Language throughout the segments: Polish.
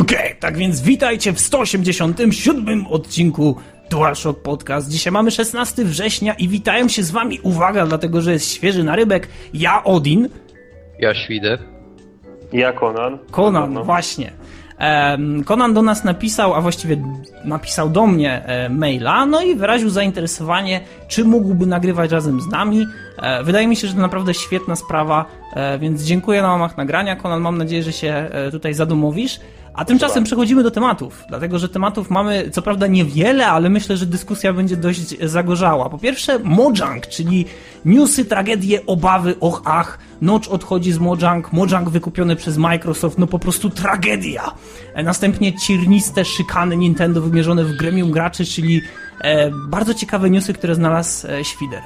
Okej, okay, tak więc witajcie w 187 odcinku DualShock Podcast. Dzisiaj mamy 16 września i witają się z wami, uwaga, dlatego że jest świeży narybek, ja Odin. Ja Świder. Ja Conan. Conan, no. właśnie. Conan do nas napisał, a właściwie napisał do mnie e, maila, no i wyraził zainteresowanie, czy mógłby nagrywać razem z nami. E, wydaje mi się, że to naprawdę świetna sprawa, e, więc dziękuję na łamach nagrania. Conan, mam nadzieję, że się tutaj zadomowisz. A tymczasem przechodzimy do tematów, dlatego że tematów mamy co prawda niewiele, ale myślę, że dyskusja będzie dość zagorzała. Po pierwsze, Mojang, czyli newsy, tragedie, obawy, och, ach, Notch odchodzi z Mojang, Mojang wykupiony przez Microsoft, no po prostu tragedia. E, następnie cierniste szykany Nintendo wymierzone w gremium graczy, czyli e, bardzo ciekawe newsy, które znalazł e, Świder.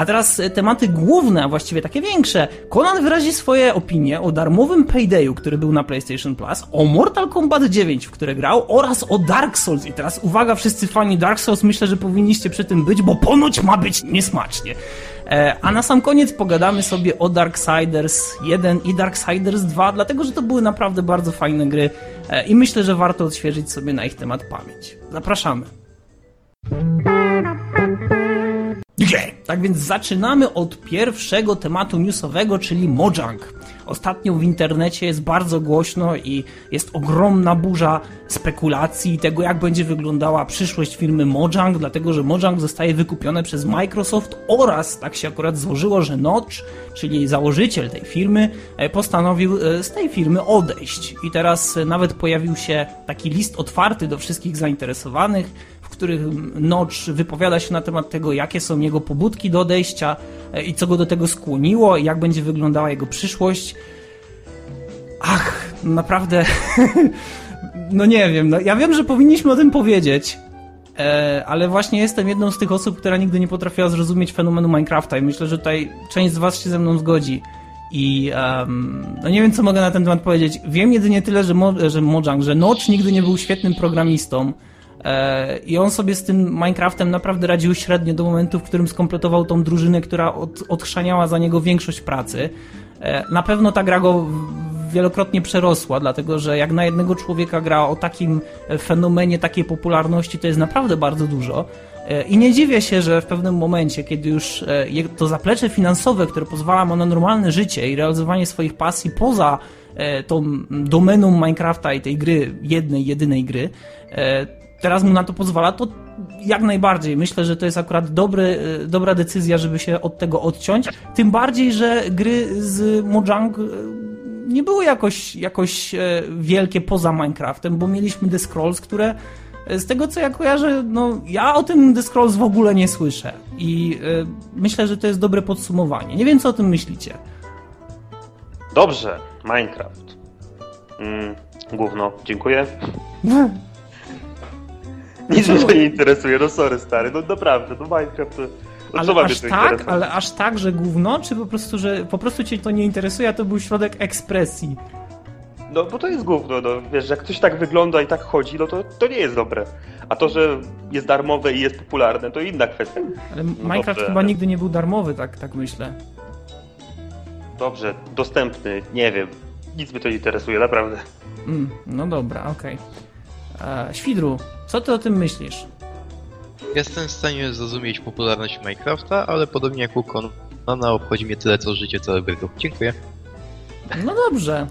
A teraz e, tematy główne, a właściwie takie większe. Conan wyrazi swoje opinie o darmowym Paydayu, który był na PlayStation Plus, o Mortal Kombat 9, w które grał, oraz o Dark Souls. I teraz uwaga, wszyscy fani Dark Souls, myślę, że powinniście przy tym być, bo ponoć ma być niesmacznie. E, a na sam koniec pogadamy sobie o Darksiders 1 i Darksiders 2, dlatego że to były naprawdę bardzo fajne gry e, i myślę, że warto odświeżyć sobie na ich temat pamięć. Zapraszamy. Tak więc zaczynamy od pierwszego tematu newsowego, czyli Mojang. Ostatnio w internecie jest bardzo głośno i jest ogromna burza spekulacji tego, jak będzie wyglądała przyszłość firmy Mojang, dlatego że Mojang zostaje wykupione przez Microsoft oraz tak się akurat złożyło, że Notch, czyli założyciel tej firmy, e, postanowił e, z tej firmy odejść. I teraz nawet pojawił się taki list otwarty do wszystkich zainteresowanych, których Notch wypowiada się na temat tego, jakie są jego pobudki do odejścia e, i co go do tego skłoniło, jak będzie wyglądała jego przyszłość. Ach, naprawdę. no nie wiem, no, ja wiem, że powinniśmy o tym powiedzieć, e, ale właśnie jestem jedną z tych osób, która nigdy nie potrafiła zrozumieć fenomenu Minecrafta i myślę, że tutaj część z Was się ze mną zgodzi. I um, no nie wiem, co mogę na ten temat powiedzieć. Wiem jedynie tyle, że, Mo, że Mojang, że Notch nigdy nie był świetnym programistą, I on sobie z tym Minecraftem naprawdę radził średnio do momentu, w którym skompletował tą drużynę, która od, odchrzaniała za niego większość pracy. E, na pewno ta gra go wielokrotnie przerosła, dlatego że jak na jednego człowieka gra o takim fenomenie, takiej popularności, to jest naprawdę bardzo dużo. E, I nie dziwię się, że w pewnym momencie, kiedy już to zaplecze finansowe, które pozwala mu na normalne życie i realizowanie swoich pasji poza tą domeną Minecrafta i tej gry, jednej, jedynej gry, teraz mu na to pozwala, to jak najbardziej. Myślę, że to jest akurat dobry, e, dobra decyzja, żeby się od tego odciąć. Tym bardziej, że gry z Mojang e, nie były jakoś, jakoś e, wielkie poza Minecraftem, bo mieliśmy The Scrolls, które z tego co ja kojarzę, no ja o tym The Scrolls w ogóle nie słyszę. I myślę, że to jest dobre podsumowanie. Nie wiem, co o tym myślicie. Dobrze, Minecraft. Mm, gówno, dziękuję. Nic mnie to nie interesuje, no sorry stary, no naprawdę, no Minecraft to... No, ale aż tak, ale aż tak, że gówno, czy po prostu, że po prostu cię to nie interesuje, a to był środek ekspresji? No, bo to jest gówno, no. Wiesz, jak ktoś tak wygląda i tak chodzi, no to, to nie jest dobre. A to, że jest darmowe i jest popularne, to inna kwestia. Ale no Minecraft dobrze. chyba nigdy nie był darmowy, tak, tak myślę. Dobrze, dostępny, nie wiem. Nic mnie to nie interesuje, naprawdę. Mm, no dobra, okej. Okay. E, Świdru, co ty o tym myślisz? Jestem w stanie zrozumieć popularność Minecrafta, ale podobnie jak u Conana obchodzi mnie tyle co życie celebrytów. Dziękuję. No dobrze.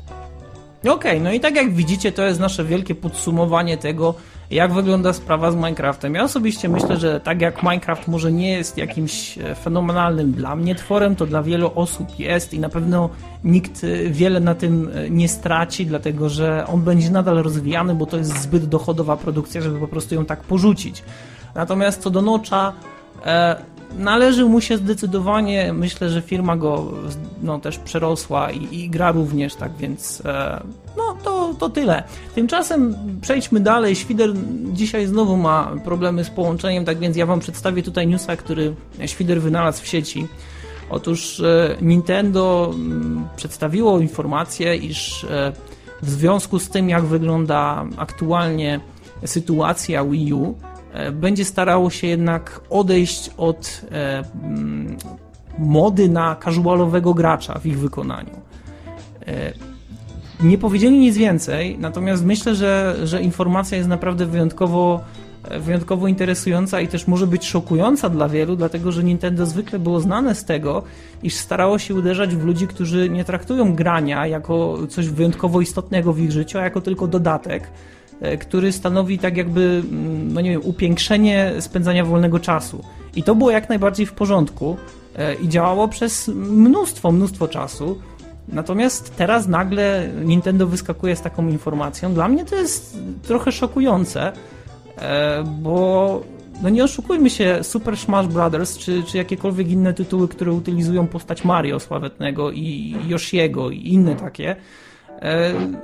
Okej, okay, no i tak jak widzicie, to jest nasze wielkie podsumowanie tego, jak wygląda sprawa z Minecraftem. Ja osobiście myślę, że tak jak Minecraft może nie jest jakimś e, fenomenalnym dla mnie tworem, to dla wielu osób jest i na pewno nikt e, wiele na tym e, nie straci, dlatego że on będzie nadal rozwijany, bo to jest zbyt dochodowa produkcja, żeby po prostu ją tak porzucić. Natomiast co do Nocza, należy mu się zdecydowanie, myślę, że firma go no, też przerosła i, i gra również, tak więc e, no to, to tyle. Tymczasem przejdźmy dalej. Świder dzisiaj znowu ma problemy z połączeniem, tak więc ja wam przedstawię tutaj newsa, który Świder wynalazł w sieci. Otóż e, Nintendo m, przedstawiło informację, iż e, w związku z tym, jak wygląda aktualnie sytuacja Wii U, będzie starało się jednak odejść od e, mm, mody na casualowego gracza w ich wykonaniu. E, nie powiedzieli nic więcej, natomiast myślę, że, że informacja jest naprawdę wyjątkowo wyjątkowo interesująca i też może być szokująca dla wielu, dlatego że Nintendo zwykle było znane z tego, iż starało się uderzać w ludzi, którzy nie traktują grania jako coś wyjątkowo istotnego w ich życiu, a jako tylko dodatek, e, który stanowi tak jakby, mm, no nie wiem, upiększenie spędzania wolnego czasu. I to było jak najbardziej w porządku e, i działało przez mnóstwo, mnóstwo czasu. Natomiast teraz nagle Nintendo wyskakuje z taką informacją. Dla mnie to jest trochę szokujące, E, bo no nie oszukujmy się, Super Smash Brothers czy, czy jakiekolwiek inne tytuły, które utylizują postać Mario sławetnego i Yoshiego i inne takie, e,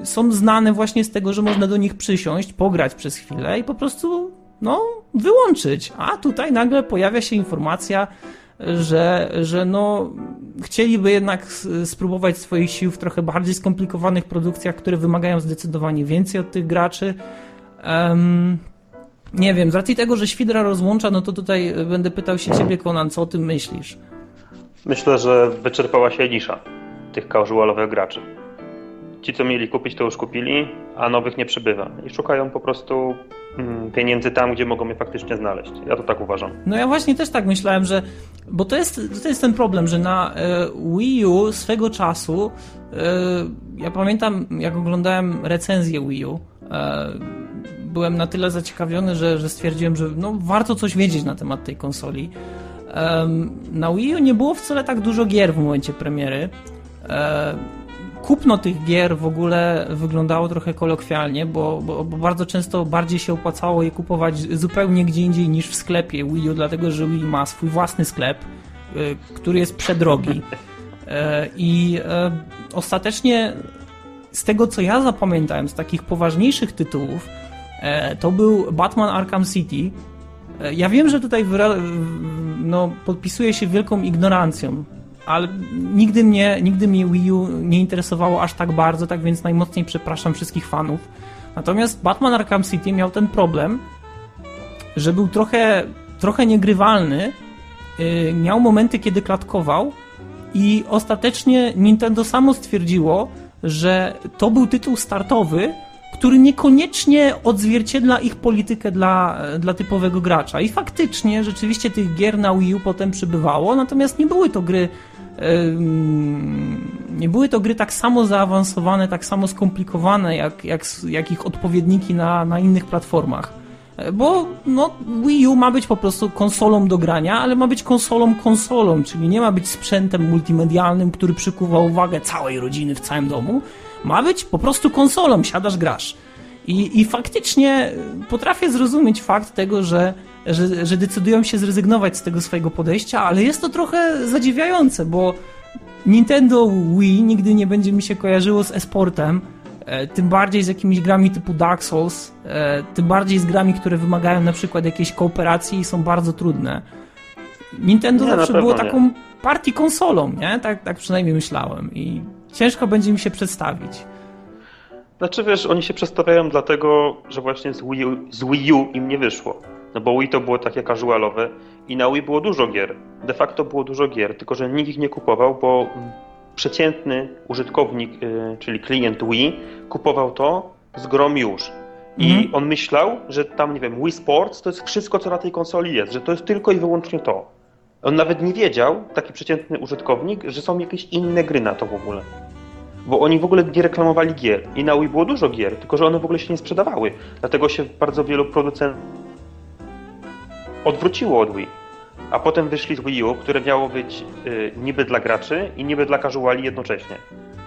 są znane właśnie z tego, że można do nich przysiąść, pograć przez chwilę i po prostu no, wyłączyć. A tutaj nagle pojawia się informacja, że, że no, chcieliby jednak spróbować swoich sił w trochę bardziej skomplikowanych produkcjach, które wymagają zdecydowanie więcej od tych graczy. Um, nie wiem, z racji tego, że Świdra rozłącza, no to tutaj będę pytał się ciebie, Konan, co o tym myślisz? Myślę, że wyczerpała się nisza tych casualowych graczy. Ci, co mieli kupić, to już kupili, a nowych nie przybywa. I szukają po prostu mm, pieniędzy tam, gdzie mogą je faktycznie znaleźć. Ja to tak uważam. No ja właśnie też tak myślałem, że... Bo to jest, to jest ten problem, że na e, Wii U swego czasu e, ja pamiętam, jak oglądałem recenzję Wii U e, byłem na tyle zaciekawiony, że, że stwierdziłem, że no, warto coś wiedzieć na temat tej konsoli. Na Wii U nie było wcale tak dużo gier w momencie premiery. Kupno tych gier w ogóle wyglądało trochę kolokwialnie, bo, bo, bo, bardzo często bardziej się opłacało je kupować zupełnie gdzie indziej niż w sklepie Wii U, dlatego że Wii ma swój własny sklep, y, który jest przedrogi. E, I e, ostatecznie z tego, co ja zapamiętałem, z takich poważniejszych tytułów, E, to był Batman Arkham City. Ja wiem, że tutaj no, podpisuje się wielką ignorancją, ale nigdy mnie, nigdy mnie Wii U nie interesowało aż tak bardzo, tak więc najmocniej przepraszam wszystkich fanów. Natomiast Batman Arkham City miał ten problem, że był trochę, trochę niegrywalny, e, miał momenty, kiedy klatkował i ostatecznie Nintendo samo stwierdziło, że to był tytuł startowy, który niekoniecznie odzwierciedla ich politykę dla, dla typowego gracza. I faktycznie, rzeczywiście tych gier na Wii U potem przybywało, natomiast nie były to gry nie były to gry tak samo zaawansowane, tak samo skomplikowane, jak, jak, jak ich odpowiedniki na, na innych platformach. Bo no, Wii U ma być po prostu konsolą do grania, ale ma być konsolą konsolą, czyli nie ma być sprzętem multimedialnym, który przykuwa uwagę całej rodziny w całym domu, ma być po prostu konsolą, siadasz, grasz. I, I faktycznie potrafię zrozumieć fakt tego, że, że, że decydują się zrezygnować z tego swojego podejścia, ale jest to trochę zadziwiające, bo Nintendo Wii nigdy nie będzie mi się kojarzyło z esportem, e, tym bardziej z jakimiś grami typu Dark Souls, e, tym bardziej z grami, które wymagają na przykład jakiejś kooperacji i są bardzo trudne. Nintendo nie, zawsze było taką partii konsolą, nie? Tak, tak przynajmniej myślałem i ciężko będzie mi się przedstawić. Znaczy wiesz, oni się przedstawiają dlatego, że właśnie z Wii, U, z Wii U im nie wyszło. No bo Wii to było takie casualowe i na Wii było dużo gier. De facto było dużo gier, tylko że nikt ich nie kupował, bo przeciętny użytkownik, yy, czyli klient Wii, kupował to z grom już. I mhm. on myślał, że tam, nie wiem, Wii Sports to jest wszystko, co na tej konsoli jest, że to jest tylko i wyłącznie to. On nawet nie wiedział, taki przeciętny użytkownik, że są jakieś inne gry na to w ogóle. Bo oni w ogóle nie reklamowali gier. I na Wii było dużo gier, tylko że one w ogóle się nie sprzedawały. Dlatego się bardzo wielu producentów odwróciło od Wii. A potem wyszli z Wii U, które miało być y, niby dla graczy i niby dla casuali jednocześnie.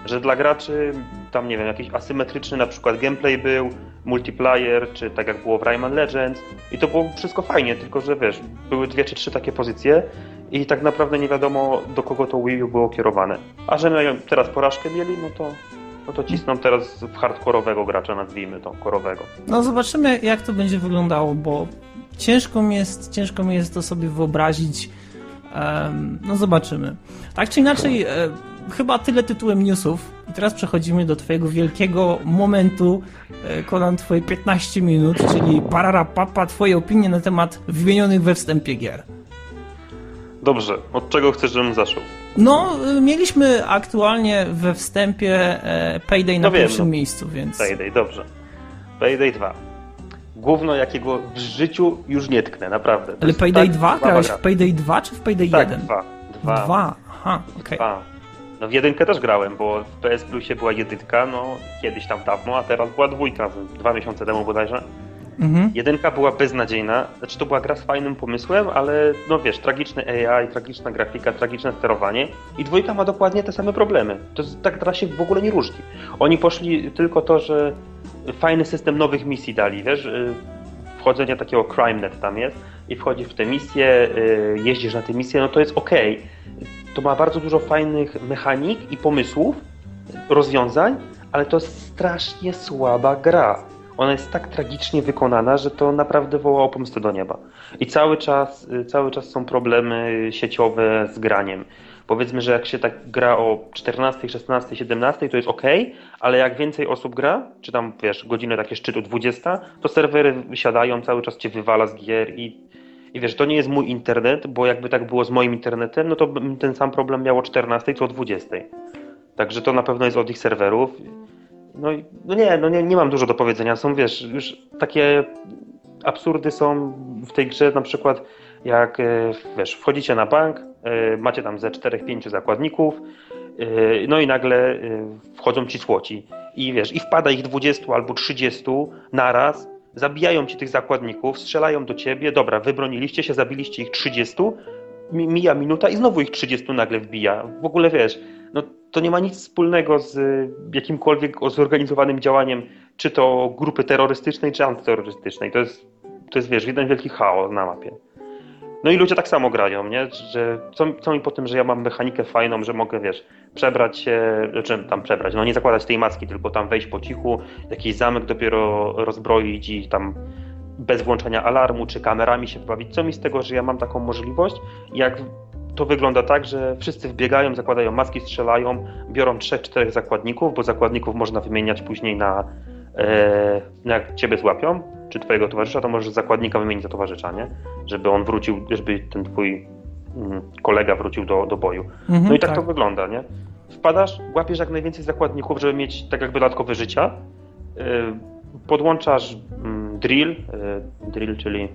Że dla graczy tam, nie wiem, jakiś asymetryczny na przykład gameplay był, multiplayer, czy tak jak było w Rayman Legends. I to było wszystko fajnie, tylko że wiesz, były dwie czy trzy takie pozycje i tak naprawdę nie wiadomo do kogo to Wii U było kierowane. A że teraz porażkę mieli, no to no to cisną teraz w hardkorowego gracza, nazwijmy to, korowego. No zobaczymy jak to będzie wyglądało, bo ciężko mi jest, ciężko mi jest to sobie wyobrazić. Um, no zobaczymy. Tak czy inaczej, e, chyba tyle tytułem newsów. I teraz przechodzimy do twojego wielkiego momentu, e, Konan, twoje 15 minut, czyli parara papa, twoje opinie na temat wymienionych we wstępie gier. Dobrze, od czego chcesz, żebym zaczął? No, y, mieliśmy aktualnie we wstępie e, Payday na No wiem, pierwszym no. miejscu, więc... Payday, dobrze. Payday 2. Gówno, jakiego w życiu już nie tknę, naprawdę. Ale Payday tak 2? słaba Grałeś gra. w Payday 2 czy w Payday Tak, 1? dwa. Dwa. Dwa. Aha, okej. Dwa. No w jedynkę też grałem, bo w PS Plusie była jedynka, no kiedyś tam dawno, a teraz była dwójka, dwa miesiące temu bodajże. Mhm. Jedynka była beznadziejna, znaczy to była gra z fajnym pomysłem, ale no wiesz, tragiczny AI, tragiczna grafika, tragiczne sterowanie i dwójka ma dokładnie te same problemy. To jest, tak gra się w ogóle nie różni. Oni poszli tylko to, że fajny system nowych misji dali, wiesz, y, wchodzenie takiego CrimeNet tam jest i wchodzisz w te misje, y, jeździsz na te misje, no to jest okej. To ma bardzo dużo fajnych mechanik i pomysłów, rozwiązań, ale to jest strasznie słaba gra. Ona jest tak tragicznie wykonana, że to naprawdę woła o pomstę do nieba. I cały czas, y, cały czas są problemy sieciowe z graniem. Powiedzmy, że jak się tak gra o 14, 16, 17, to jest ok, ale jak więcej osób gra, czy tam wiesz, godzinę takie szczytu 20, to serwery wysiadają, cały czas cię wywala z gier i, i wiesz, to nie jest mój internet, bo jakby tak było z moim internetem, no to bym ten sam problem miał o 14 co o 20. Także to na pewno jest od ich serwerów. No, no nie, no nie, nie mam dużo do powiedzenia. Są, wiesz, już takie absurdy są w tej grze, na przykład jak, e, wiesz, wchodzicie na bank, e, macie tam ze 4-5 zakładników, e, no i nagle wchodzą ci słoci i wiesz, i wpada ich 20 albo 30 naraz, zabijają ci tych zakładników, strzelają do ciebie, dobra, wybroniliście się, zabiliście ich 30, mi- mija minuta i znowu ich 30 nagle wbija. W ogóle wiesz, no to nie ma nic wspólnego z y, jakimkolwiek zorganizowanym działaniem, czy to grupy terrorystycznej, czy antyterrorystycznej. To jest, to jest wiesz, jeden wielki chaos na mapie. No i ludzie tak samo grają, nie? Że co, co mi po tym, że ja mam mechanikę fajną, że mogę, wiesz, przebrać się, znaczy tam przebrać, no nie zakładać tej maski, tylko tam wejść po cichu, jakiś zamek dopiero rozbroić i tam bez włączania alarmu czy kamerami się bawić. Co mi z tego, że ja mam taką możliwość, jak to wygląda tak, że wszyscy wbiegają, zakładają maski, strzelają, biorą trzech, czterech zakładników, bo zakładników można wymieniać później na, e, jak ciebie złapią, czy twojego towarzysza, to możesz zakładnika wymienić za towarzysza, nie? Żeby on wrócił, żeby ten twój mm, kolega wrócił do, do boju. Mhm, No i tak, to wygląda, nie? Wpadasz, łapiesz jak najwięcej zakładników, żeby mieć tak jakby dodatkowe życia. Yy, Podłączasz mm, drill, yy, drill, czyli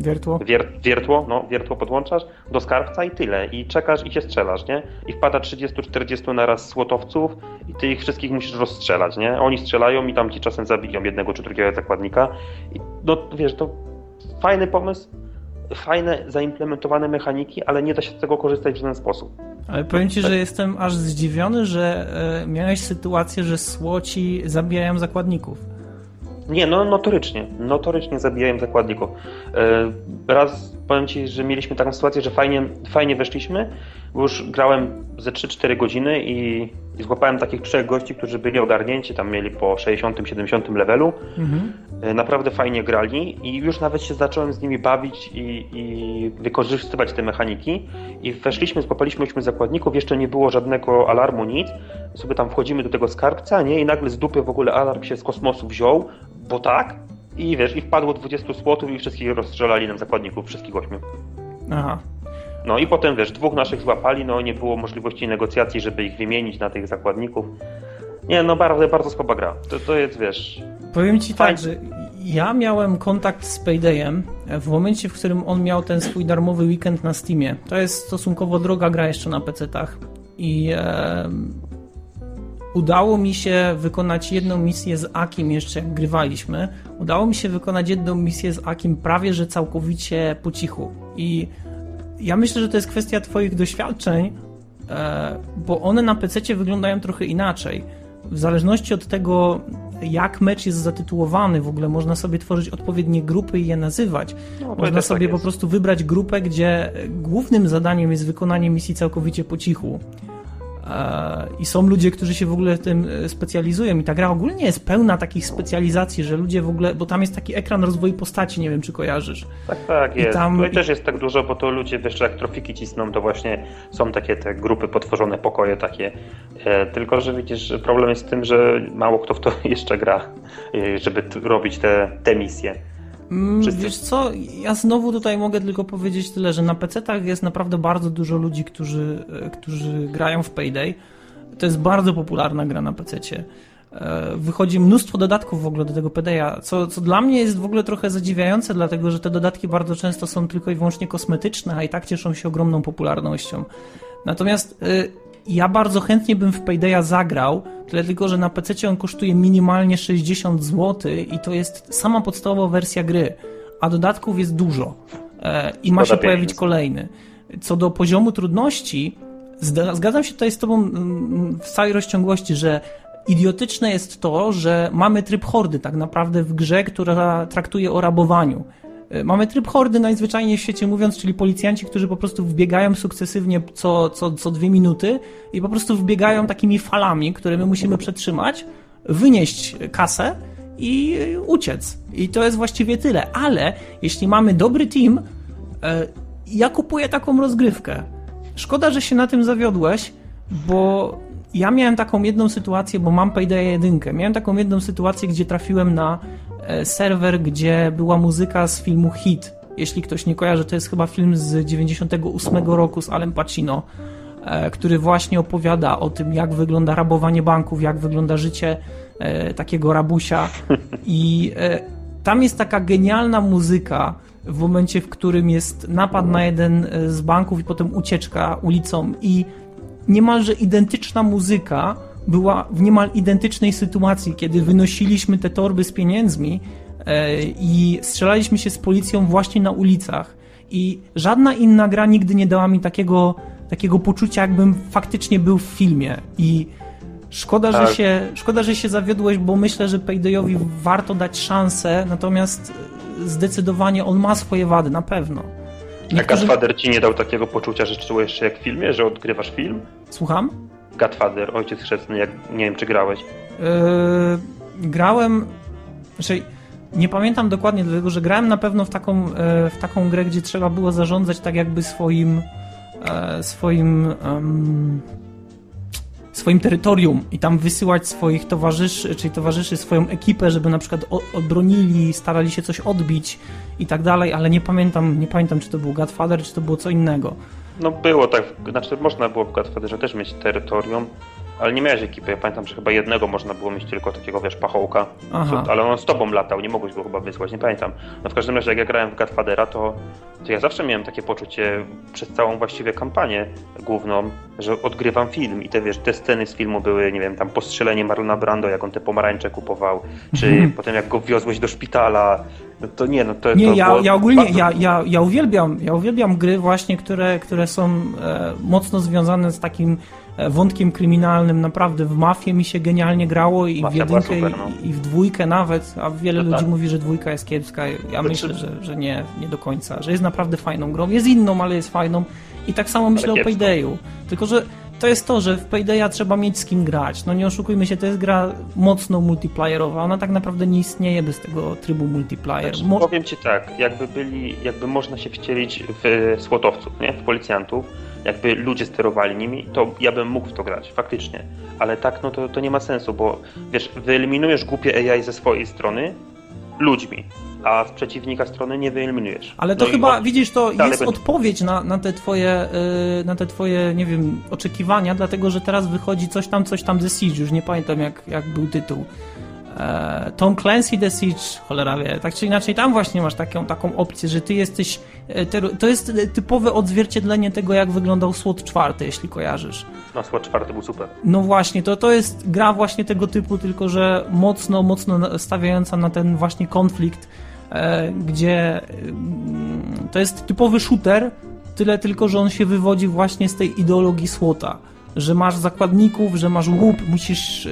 Wiertło. wier, wiertło, no, wiertło podłączasz do skarbca i tyle. I czekasz i się strzelasz, nie? I wpada 30-40 naraz słotowców i ty ich wszystkich musisz rozstrzelać, nie? Oni strzelają i tam ci czasem zabiją jednego czy drugiego zakładnika. I, no wiesz, to fajny pomysł, fajne zaimplementowane mechaniki, ale nie da się z tego korzystać w żaden sposób. Ale powiem ci, że jestem aż zdziwiony, że e, miałeś sytuację, że słoci zabijają zakładników. Nie, no notorycznie, notorycznie zabijają zakładników. E, Raz powiem Ci, że mieliśmy taką sytuację, że fajnie, fajnie weszliśmy, bo już grałem ze 3-4 godziny i, i złapałem takich trzech gości, którzy byli ogarnięci, tam mieli po 60-70 levelu. Mhm. E, Naprawdę fajnie grali i już nawet się zacząłem z nimi bawić i, i wykorzystywać te mechaniki. I weszliśmy, złapaliśmy ośmiu zakładników, jeszcze nie było żadnego alarmu, nic. Sobie tam wchodzimy do tego skarbca, nie? I nagle z dupy w ogóle alarm się z kosmosu wziął, bo tak. I wiesz, i wpadło 20 słotów i wszystkich rozstrzelali nam zakładników, wszystkich ośmiu. Aha. No i potem wiesz, dwóch naszych złapali, no nie było możliwości negocjacji, żeby ich wymienić na tych zakładników. Nie, no bardzo, bardzo słaba gra. To, to jest, wiesz, Powiem ci Fajnie. tak, że ja miałem kontakt z Paydayem w momencie, w którym on miał ten swój darmowy weekend na Steamie. To jest stosunkowo droga gra jeszcze na PC-tach. I e, udało mi się wykonać jedną misję z Akim jeszcze jak grywaliśmy. Udało mi się wykonać jedną misję z Akim prawie, że całkowicie po cichu. I ja myślę, że to jest kwestia twoich doświadczeń, e, bo one na PC wyglądają trochę inaczej. W zależności od tego, jak mecz jest zatytułowany, w ogóle można sobie tworzyć odpowiednie grupy i je nazywać. No, Można też sobie tak po prostu wybrać grupę, gdzie głównym zadaniem jest wykonanie misji całkowicie po cichu. E, I są ludzie, którzy się w ogóle tym e, specjalizują. I ta gra ogólnie jest pełna takich specjalizacji, że ludzie w ogóle. Bo tam jest taki ekran rozwoju postaci, nie wiem czy kojarzysz. Tak, tak, I jest. tam- Tutaj też jest tak dużo, bo to ludzie jeszcze jak trofiki cisną, to właśnie są takie te grupy, potworzone pokoje takie. E, tylko, że widzisz, problem jest w tym, że mało kto w to jeszcze gra, żeby robić te, te misje. Mm, Wszyscy. Wiesz co, ja znowu tutaj mogę tylko powiedzieć tyle, że na PC-tach jest naprawdę bardzo dużo ludzi, którzy, e, którzy grają w Payday. To jest bardzo popularna gra na PC-cie. E, Wychodzi mnóstwo dodatków w ogóle do tego Paydaya, co, co dla mnie jest w ogóle trochę zadziwiające, dlatego że te dodatki bardzo często są tylko i wyłącznie kosmetyczne, a i tak cieszą się ogromną popularnością. Natomiast y, ja bardzo chętnie bym w Paydaya zagrał, tyle tylko, że na PC on kosztuje minimalnie 60 zł i to jest sama podstawowa wersja gry, a dodatków jest dużo e, i ma się pojawić kolejny. Co do poziomu trudności, zgadzam się tutaj z Tobą mm, w całej rozciągłości, że idiotyczne jest to, że mamy tryb hordy tak naprawdę w grze, która traktuje o rabowaniu. E, Mamy tryb hordy najzwyczajniej w świecie mówiąc, czyli policjanci, którzy po prostu wbiegają sukcesywnie co, co, co dwie minuty i po prostu wbiegają takimi falami, które my musimy przetrzymać, wynieść kasę i e, uciec. I to jest właściwie tyle. Ale jeśli mamy dobry team, e, ja kupuję taką rozgrywkę. Szkoda, że się na tym zawiodłeś, bo ja miałem taką jedną sytuację, bo mam Payday 1. Miałem taką jedną sytuację, gdzie trafiłem na e, serwer, gdzie była muzyka z filmu Hit. Jeśli ktoś nie kojarzy, to jest chyba film z 98 roku z Alem Pacino, e, który właśnie opowiada o tym, jak wygląda rabowanie banków, jak wygląda życie e, takiego rabusia. I tam jest taka genialna muzyka w momencie, w którym jest napad na jeden z banków i potem ucieczka ulicą i niemalże identyczna muzyka była w niemal identycznej sytuacji, kiedy wynosiliśmy te torby z pieniędzmi e, i strzelaliśmy się z policją właśnie na ulicach. I żadna inna gra nigdy nie dała mi takiego, takiego poczucia, jakbym faktycznie był w filmie. I szkoda, Tak. że się, szkoda, że się zawiodłeś, bo myślę, że Paydayowi warto dać szansę, natomiast zdecydowanie on ma swoje wady, na pewno. A Niektórzy... Godfather ci nie dał takiego poczucia, że czułeś się jak w filmie, że odgrywasz film? Słucham? Godfather, Ojciec Chrzestny, jak nie wiem czy grałeś. Yy, grałem. Znaczy, nie pamiętam dokładnie, dlatego że grałem na pewno w taką, e, w taką grę, gdzie trzeba było zarządzać tak jakby swoim. e, swoim. Swoim terytorium i tam wysyłać swoich towarzyszy, czyli towarzyszy swoją ekipę, żeby na przykład obronili, starali się coś odbić i tak dalej, ale nie pamiętam, nie pamiętam czy to był Godfather, czy to było co innego. No było tak, znaczy można było w Godfatherze też mieć terytorium, ale nie miałeś ekipy. Ja pamiętam, że chyba jednego można było mieć tylko takiego, wiesz, pachołka. Aha. Ale on z tobą latał, nie mogłeś go chyba wysłać, nie pamiętam. No w każdym razie jak ja grałem w Godfathera, to, to ja zawsze miałem takie poczucie przez całą właściwie kampanię główną, że odgrywam film i te, wiesz, te sceny z filmu były, nie wiem, tam postrzelenie Marlona Brando, jak on te pomarańcze kupował, czy Mhm. potem jak go wiozłeś do szpitala. No to nie, no to Nie, to ja, ja ogólnie, bardzo- ja, ja, ja uwielbiam, ja uwielbiam gry właśnie, które, które są e, mocno związane z takim wątkiem kryminalnym. Naprawdę w Mafię mi się genialnie grało i w Mafia była jedynkę super, no. i, w dwójkę nawet, a wiele No ludzi tak. mówi, że dwójka jest kiepska. Ja Znaczy- myślę, że, że nie, nie do końca, że jest naprawdę fajną grą. Jest inną, ale jest fajną i tak samo myślę o kiepską. Paydayu. Tylko, że to jest to, że w Paydaya trzeba mieć z kim grać. No nie oszukujmy się, to jest gra mocno multiplayerowa. Ona tak naprawdę nie istnieje bez tego trybu multiplayer. Znaczy, Mo- powiem ci tak, jakby byli, jakby można się wcielić w słotowców, nie? W policjantów, jakby ludzie sterowali nimi, to ja bym mógł w to grać, faktycznie. Ale tak, no to, to nie ma sensu, bo wiesz, wyeliminujesz głupie AI ze swojej strony ludźmi, a z przeciwnika strony nie wyeliminujesz. Ale to No chyba, widzisz, to jest będzie. odpowiedź na, na, te twoje, y, na te twoje, nie wiem, oczekiwania, dlatego że teraz wychodzi coś tam, coś tam The Siege, już nie pamiętam jak, jak był tytuł. E, Tom Clancy The Siege, cholera wie, tak czy inaczej tam właśnie masz taką, taką opcję, że ty jesteś, e, to jest typowe odzwierciedlenie tego, jak wyglądał SWOT 4, jeśli kojarzysz. No, SWAT czwarty był super. No właśnie, to, to jest gra właśnie tego typu, tylko że mocno, mocno stawiająca na ten właśnie konflikt, e, gdzie mm, to jest typowy shooter, tyle tylko, że on się wywodzi właśnie z tej ideologii słota, że masz zakładników, że masz łup, musisz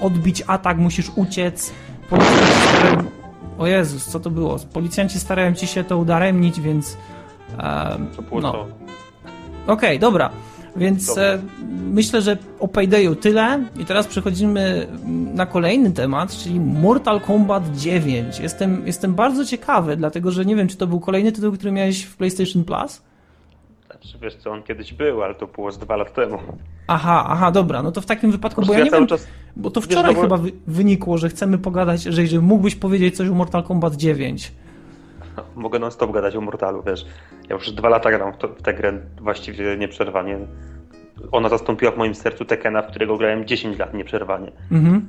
odbić atak, musisz uciec, policjanci starają... O Jezus, co to było? Policjanci starają ci się to udaremnić, więc... e, no. Okej, dobra. Więc Dobra. e, myślę, że o Paydayu tyle. I teraz przechodzimy na kolejny temat, czyli Mortal Kombat 9. Jestem, jestem bardzo ciekawy, dlatego że nie wiem, czy to był kolejny tytuł, który miałeś w PlayStation Plus? Znaczy, wiesz co, on kiedyś był, ale to było z dwa lata temu. Aha, aha, dobra, no to w takim wypadku, bo prostu ja nie wiem, czas bo to wiesz, wczoraj no bo- chyba wy, wynikło, że chcemy pogadać, że, że mógłbyś powiedzieć coś o Mortal Kombat 9. mogę non stop gadać o Mortalu, wiesz. Ja już dwa lata gram w, to, w tę grę właściwie nieprzerwanie. Ona zastąpiła w moim sercu Tekena, w którego grałem 10 lat nieprzerwanie. Mhm.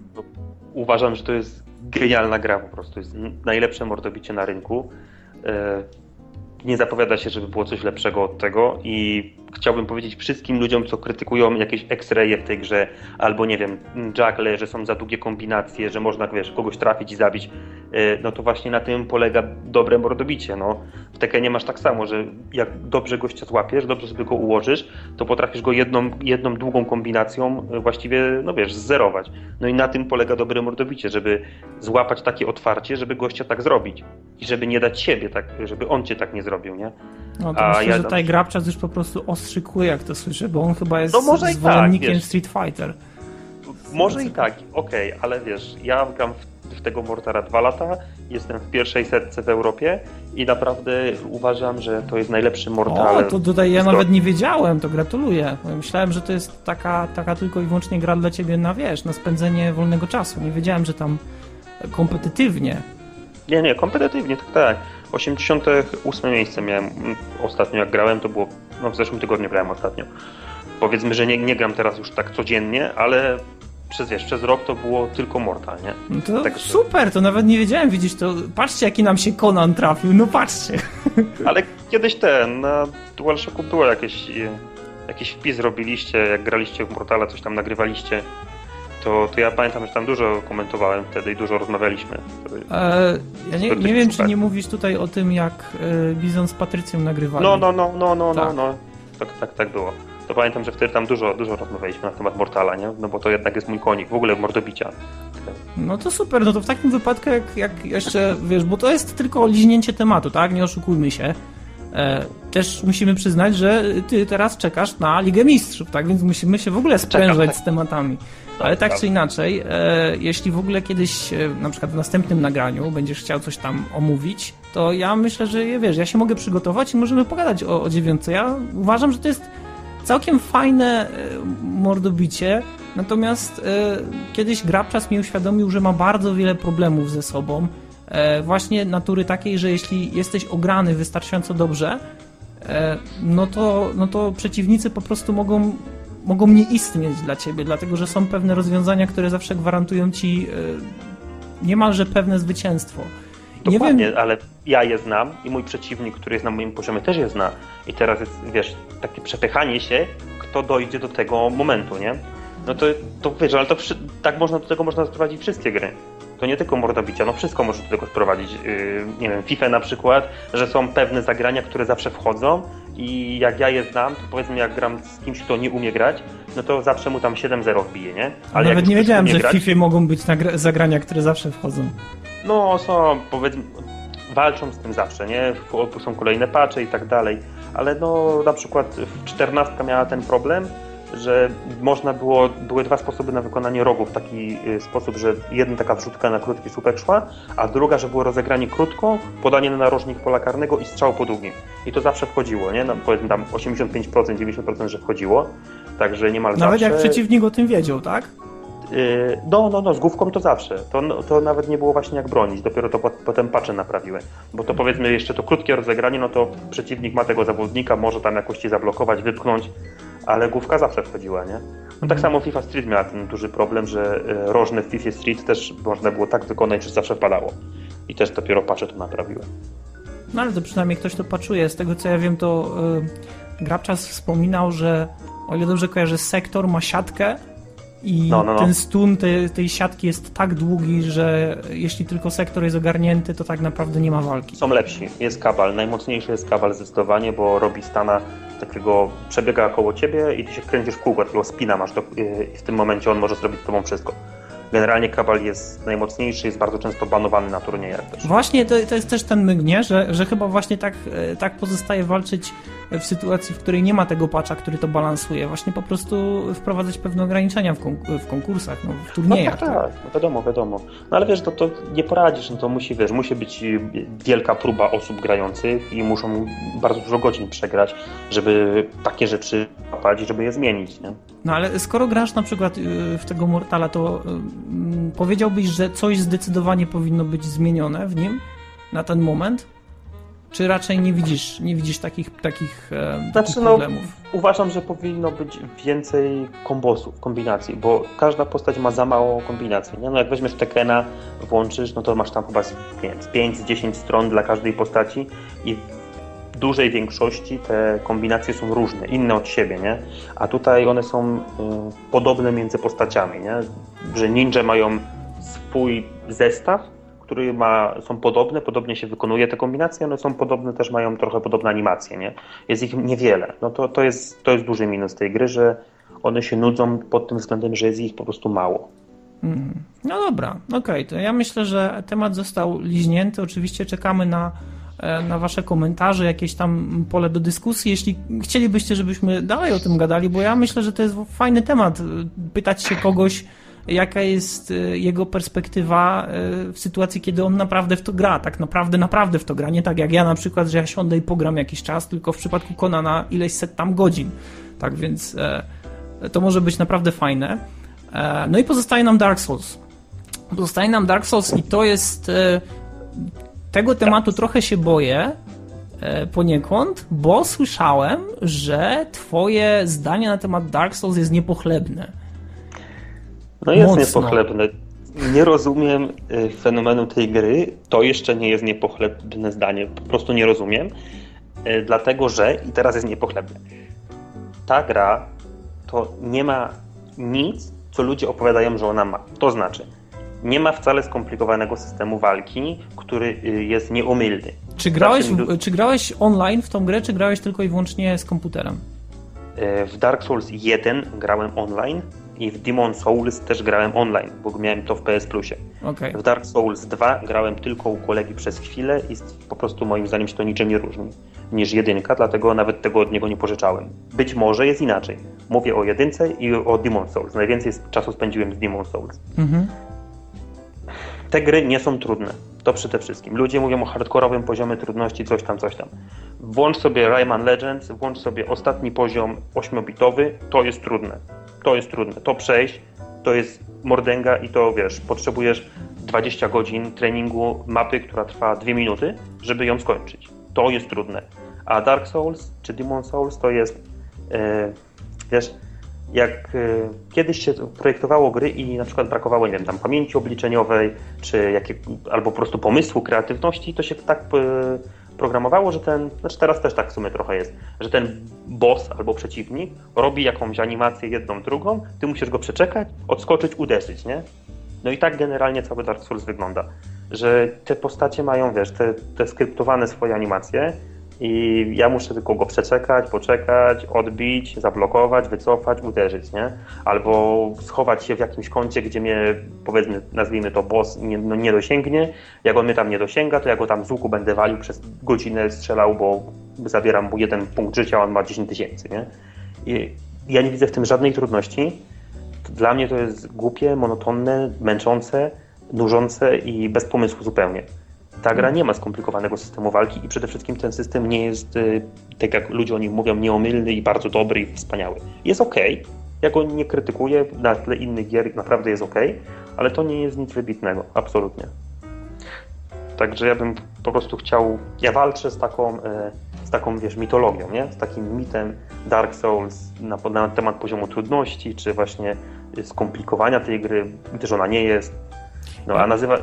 Uważam, że to jest genialna gra po prostu. Jest najlepsze mordobicie na rynku. Nie zapowiada się, żeby było coś lepszego od tego i chciałbym powiedzieć wszystkim ludziom, co krytykują jakieś X-raye w tej grze, albo nie wiem, juggler, że są za długie kombinacje, że można, wiesz, kogoś trafić i zabić, e, no to właśnie na tym polega dobre mordobicie, no. W Tekenie masz tak samo, że jak dobrze gościa złapiesz, dobrze sobie go ułożysz, to potrafisz go jedną, jedną długą kombinacją e, właściwie, no wiesz, zerować. No i na tym polega dobre mordobicie, żeby złapać takie otwarcie, żeby gościa tak zrobić i żeby nie dać siebie tak, żeby on cię tak nie zrobił, nie? No to A myślę, ja że tam- tutaj Grabczas już po prostu ostrzykuje, jak to słyszę, bo on chyba jest No może tak, zwolennikiem wiesz. Street Fighter. Może i tak, okej, ale wiesz, ja gram w, w tego Mortara dwa lata, jestem w pierwszej setce w Europie i naprawdę uważam, że to jest najlepszy Mortal. O, to tutaj ja nawet nie wiedziałem, to gratuluję. Myślałem, że to jest taka, taka tylko i wyłącznie gra dla ciebie na, wiesz, na spędzenie wolnego czasu. Nie wiedziałem, że tam kompetytywnie. Nie, nie, kompetytywnie, tak, tak. 88 miejsce miałem mm, ostatnio, jak grałem, to było, no w zeszłym tygodniu grałem ostatnio. Powiedzmy, że nie, nie gram teraz już tak codziennie, ale przez, wiesz, przez rok to było tylko Mortal, nie? No to Także- super, to nawet nie wiedziałem, widzieć to. Patrzcie, jaki nam się Conan trafił, no patrzcie. Ale kiedyś ten, na DualShocku było jakieś, jakiś wpis robiliście, jak graliście w Mortala, coś tam nagrywaliście, to, to ja pamiętam, że tam dużo komentowałem wtedy i dużo rozmawialiśmy. E, ja nie, nie wiem, czy nie mówisz tutaj o tym, jak e, Bizon z Patrycją nagrywali. No, no, no, no, no, Tak. no, no. Tak, tak, tak było. To pamiętam, że wtedy tam dużo, dużo rozmawialiśmy na temat Mortala, nie? No bo to jednak jest mój konik, w ogóle mordobicia. No to super, no to w takim wypadku, jak, jak jeszcze, wiesz, bo to jest tylko liźnięcie tematu, tak? Nie oszukujmy się. E, też musimy przyznać, że ty teraz czekasz na Ligę Mistrzów, tak? Więc musimy się w ogóle sprężać tak. z tematami. Ale tak tak. czy inaczej, e, jeśli w ogóle kiedyś, e, na przykład w następnym nagraniu, będziesz chciał coś tam omówić, to ja myślę, że wiesz, ja się mogę przygotować i możemy pogadać o, o dziewiątce. Ja uważam, że to jest całkiem fajne e, mordobicie, natomiast e, kiedyś Grabczas mi uświadomił, że ma bardzo wiele problemów ze sobą. E, właśnie natury takiej, że jeśli jesteś ograny wystarczająco dobrze, e, no to, no to przeciwnicy po prostu mogą, mogą nie istnieć dla ciebie, dlatego że są pewne rozwiązania, które zawsze gwarantują ci e, niemalże pewne zwycięstwo. Nie Dokładnie, wiem, ale ja je znam i mój przeciwnik, który jest na moim poziomie, też je zna. I teraz jest, wiesz, takie przepychanie się, kto dojdzie do tego momentu, nie? No to, to wiesz, ale to wszy- tak można do tego można sprowadzić wszystkie gry. To nie tylko mordobicia, no wszystko może do tego sprowadzić. Yy, nie wiem, FIFA na przykład, że są pewne zagrania, które zawsze wchodzą i jak ja je znam, to powiedzmy jak gram z kimś, kto nie umie grać, no to zawsze mu tam 7-0 wbije, nie? jak nawet nie wiedziałem, że w grać, FIFA mogą być zagrania, które zawsze wchodzą. no są, powiedzmy, walczą z tym zawsze, nie? W- Są kolejne patche i tak dalej, ale no na przykład w 14 miała ten problem, że można było, były dwa sposoby na wykonanie rogów w taki y, sposób, że jedna taka wrzutka na krótki słupek szła, a druga, że było rozegranie krótko, podanie na narożnik pola karnego i strzał po długim. I to zawsze wchodziło, nie? No, powiedzmy tam 85%, 90%, że wchodziło, także niemal Nawet zawsze. jak przeciwnik o tym wiedział, tak? Yy, No, no, no, z główką to zawsze. To, no, to nawet nie było właśnie jak bronić, dopiero to pot- potem pacze naprawiły. Bo to powiedzmy jeszcze to krótkie rozegranie, no to przeciwnik ma tego zawodnika, może tam jakoś ci zablokować, wypchnąć, ale główka zawsze wchodziła, nie? No tak samo FIFA Street miała ten duży problem, że y, rożne w FIFA Street też można było tak wykonać, że zawsze wpadało. I też dopiero pacze to naprawiły. No ale to przynajmniej ktoś to paczuje. Z tego co ja wiem, to y, Grabczas wspominał, że o ile dobrze kojarzę, sektor ma siatkę i No, no, no. ten stun tej, tej siatki jest tak długi, że jeśli tylko sektor jest ogarnięty, to tak naprawdę nie ma walki. Są lepsi. Jest kabal. Najmocniejszy jest kabal zdecydowanie, bo robi stana takiego, przebiega koło ciebie i ty się kręcisz w kółko, takiego spina masz do, i w tym momencie on może zrobić z tobą wszystko. Generalnie kabal jest najmocniejszy, jest bardzo często banowany na turniejach też. Właśnie to, to jest też ten myk, nie? Że, że chyba właśnie tak, e, tak pozostaje walczyć w sytuacji, w której nie ma tego patcha, który to balansuje. Właśnie po prostu wprowadzać pewne ograniczenia w, konk- w konkursach, no, w No turniejach. tak, tak, no wiadomo, wiadomo. No ale wiesz, to, to nie poradzisz, no to musi, wiesz, musi być y, wielka próba osób grających i muszą bardzo dużo godzin przegrać, żeby takie rzeczy łapać i żeby je zmienić, nie? No ale skoro grasz na przykład y, w tego Mortala, to powiedziałbyś, że coś zdecydowanie powinno być zmienione w nim na ten moment? Czy raczej nie widzisz, nie widzisz takich, takich, e, Znaczy, takich no, problemów? uważam, że powinno być więcej kombosów, kombinacji, bo każda postać ma za mało kombinacji. Nie? No jak weźmiesz Tekena, włączysz, no to masz tam chyba z 5-10 stron dla każdej postaci i dużej większości te kombinacje są różne, inne od siebie, nie? A tutaj one są y, podobne między postaciami, nie? Że ninja mają swój zestaw, który ma, są podobne, podobnie się wykonuje te kombinacje, one są podobne, też mają trochę podobne animacje, nie? Jest ich niewiele. No to, to, jest, to jest duży minus tej gry, że one się nudzą pod tym względem, że jest ich po prostu mało. Mm. No dobra, okej, to ja myślę, że temat został liźnięty. Oczywiście czekamy na, na Wasze komentarze, jakieś tam pole do dyskusji. Jeśli chcielibyście, żebyśmy dalej o tym gadali, bo ja myślę, że to jest fajny temat. e, Pytać się kogoś, jaka jest e, jego perspektywa e, w sytuacji, kiedy on naprawdę w to gra. Tak naprawdę, naprawdę w to gra. Nie tak jak ja na przykład, że ja siądę i pogram jakiś czas, tylko w przypadku Konana ileś set tam godzin. Tak więc e, to może być naprawdę fajne. E, No i pozostaje nam Dark Souls. Pozostaje nam Dark Souls i to jest. E, Tego tematu trochę się boję e, poniekąd, bo słyszałem, że Twoje zdanie na temat Dark Souls jest niepochlebne. No jest Mocno. niepochlebne. Nie rozumiem y, fenomenu tej gry. To jeszcze nie jest niepochlebne zdanie. Po prostu nie rozumiem. Y, Dlatego, że, i teraz jest niepochlebne, ta gra to nie ma nic, co ludzie opowiadają, że ona ma. To znaczy, nie ma wcale skomplikowanego systemu walki, który y, jest nieomylny. Czy grałeś, Znaczy, czy grałeś online w tą grę, czy grałeś tylko i wyłącznie z komputerem? Y, W Dark Souls 1 grałem online i w Demon Souls też grałem online, bo miałem to w PS Plusie. Okej. W Dark Souls 2 grałem tylko u kolegi przez chwilę i po prostu moim zdaniem się to niczym nie różni niż jedynka, dlatego nawet tego od niego nie pożyczałem. Być może jest inaczej. Mówię o jedynce i o Demon Souls. Najwięcej czasu spędziłem z Demon Souls. Mhm. Te gry nie są trudne. To przede wszystkim. Ludzie mówią o hardkorowym poziomie trudności, coś tam, coś tam. Włącz sobie Rayman Legends, włącz sobie ostatni poziom 8-bitowy, to jest trudne. To jest trudne. To przejść, to jest mordęga i to wiesz, potrzebujesz 20 godzin treningu mapy, która trwa 2 minuty, żeby ją skończyć. To jest trudne. A Dark Souls czy Demon Souls to jest, e, wiesz, jak e, kiedyś się projektowało gry i na przykład brakowało, nie wiem, tam pamięci obliczeniowej, czy jakie, albo po prostu pomysłu, kreatywności, to się tak e, programowało, że ten, znaczy teraz też tak w sumie trochę jest, że ten boss albo przeciwnik robi jakąś animację jedną, drugą, ty musisz go przeczekać, odskoczyć, uderzyć, nie? No i tak generalnie cały Dark Souls wygląda, że te postacie mają, wiesz, te, te skryptowane swoje animacje i ja muszę tylko go przeczekać, poczekać, odbić, zablokować, wycofać, uderzyć, nie? Albo schować się w jakimś kącie, gdzie mnie, powiedzmy, nazwijmy to boss, nie, no nie dosięgnie. Jak on mnie tam nie dosięga, to ja go tam z łuku będę walił przez godzinę, strzelał, bo zabieram mu jeden punkt życia, a on ma 10 tysięcy, nie? I ja nie widzę w tym żadnej trudności. Dla mnie to jest głupie, monotonne, męczące, nużące i bez pomysłu zupełnie. Ta gra nie ma skomplikowanego systemu walki i przede wszystkim ten system nie jest, y, tak jak ludzie o nim mówią, nieomylny i bardzo dobry i wspaniały. Jest ok, ja go nie krytykuję, na tle innych gier naprawdę jest ok, ale to nie jest nic wybitnego, absolutnie. Także ja bym po prostu chciał, ja walczę z taką, e, z taką wiesz, mitologią, nie? z takim mitem Dark Souls na, na temat poziomu trudności, czy właśnie skomplikowania tej gry, gdyż ona nie jest. No a nazywa,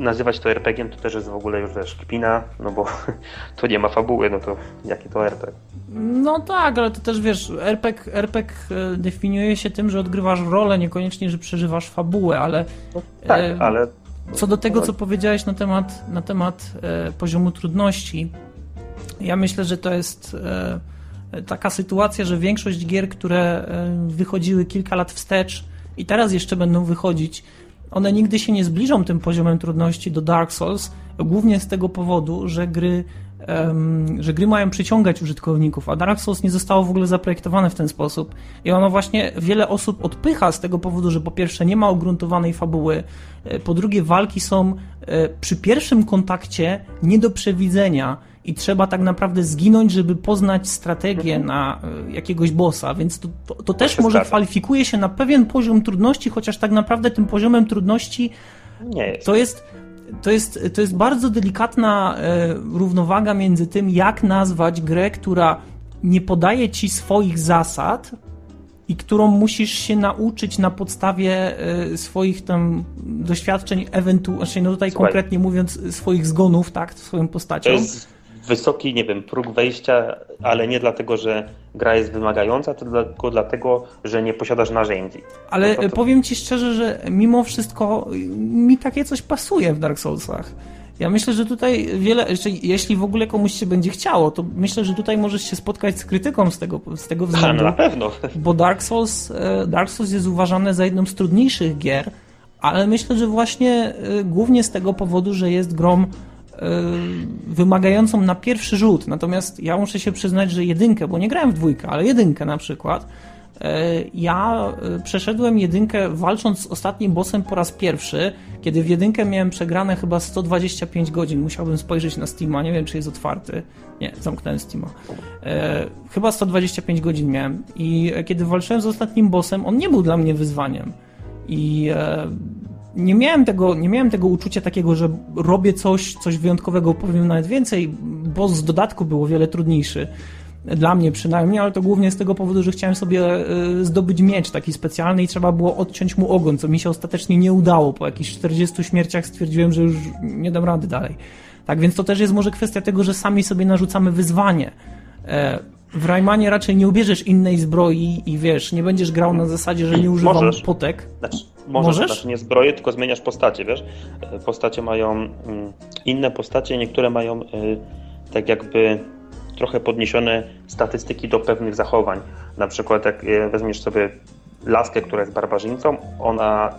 nazywać to RPG to też jest w ogóle już wiesz, kpina, no bo to nie ma fabuły, no to jakie to RPG? No tak, ale to też wiesz, RPG, RPG e, definiuje się tym, że odgrywasz rolę, niekoniecznie, że przeżywasz fabułę, ale No, tak, E, ale co do tego, co powiedziałeś na temat, na temat e, poziomu trudności, ja myślę, że to jest e, taka sytuacja, że większość gier, które e, wychodziły kilka lat wstecz i teraz jeszcze będą wychodzić, one nigdy się nie zbliżą tym poziomem trudności do Dark Souls, głównie z tego powodu, że gry, em, że gry mają przyciągać użytkowników, a Dark Souls nie zostało w ogóle zaprojektowane w ten sposób. I ono właśnie wiele osób odpycha z tego powodu, że po pierwsze nie ma ugruntowanej fabuły, e, po drugie walki są e, przy pierwszym kontakcie nie do przewidzenia i trzeba tak naprawdę zginąć, żeby poznać strategię na e, jakiegoś bossa, więc to, to, to też może zgadza. kwalifikuje się na pewien poziom trudności, chociaż tak naprawdę tym poziomem trudności jest. to jest to jest, to jest bardzo delikatna e, równowaga między tym, jak nazwać grę, która nie podaje ci swoich zasad i którą musisz się nauczyć na podstawie e, swoich tam doświadczeń, ewentualnie, znaczy no tutaj Słuchaj. konkretnie mówiąc, swoich zgonów, tak, swoją postacią. To jest wysoki, nie wiem, próg wejścia, ale nie dlatego, że gra jest wymagająca, tylko dlatego, że nie posiadasz narzędzi. Ale No to- to- powiem ci szczerze, że mimo wszystko mi takie coś pasuje w Dark Soulsach. Ja myślę, że tutaj wiele, jeśli w ogóle komuś się będzie chciało, to myślę, że tutaj możesz się spotkać z krytyką z tego, z tego względu, no na pewno. bo Dark Souls, e, Dark Souls jest uważane za jedną z trudniejszych gier, ale myślę, że właśnie e, głównie z tego powodu, że jest grą e, wymagającą na pierwszy rzut. Natomiast ja muszę się przyznać, że jedynkę, bo nie grałem w dwójkę, ale jedynkę na przykład, e, ja e, przeszedłem jedynkę walcząc z ostatnim bossem po raz pierwszy, kiedy w jedynkę miałem przegrane chyba 125 godzin. Musiałbym spojrzeć na Steama, nie wiem czy jest otwarty. Nie, zamknąłem Steama. E, chyba 125 godzin miałem i e, kiedy walczyłem z ostatnim bossem, on nie był dla mnie wyzwaniem. I e, nie miałem, tego, nie miałem tego uczucia takiego, że robię coś, coś wyjątkowego, powiem nawet więcej, boss z dodatku był o wiele trudniejszy. Dla mnie przynajmniej, ale to głównie z tego powodu, że chciałem sobie e, zdobyć miecz taki specjalny i trzeba było odciąć mu ogon, co mi się ostatecznie nie udało. Po jakichś 40 śmierciach stwierdziłem, że już nie dam rady dalej. Tak więc to też jest może kwestia tego, że sami sobie narzucamy wyzwanie. E, W Raymanie raczej nie ubierzesz innej zbroi i wiesz, nie będziesz grał na zasadzie, że nie używam Możesz. potek. Znaczy, możesz, Możesz? Znaczy nie zbroję, tylko zmieniasz postacie, wiesz? E, Postacie mają mm, inne postacie, niektóre mają y, tak jakby trochę podniesione statystyki do pewnych zachowań. Na przykład jak e, weźmiesz sobie laskę, która jest barbarzyńcą, ona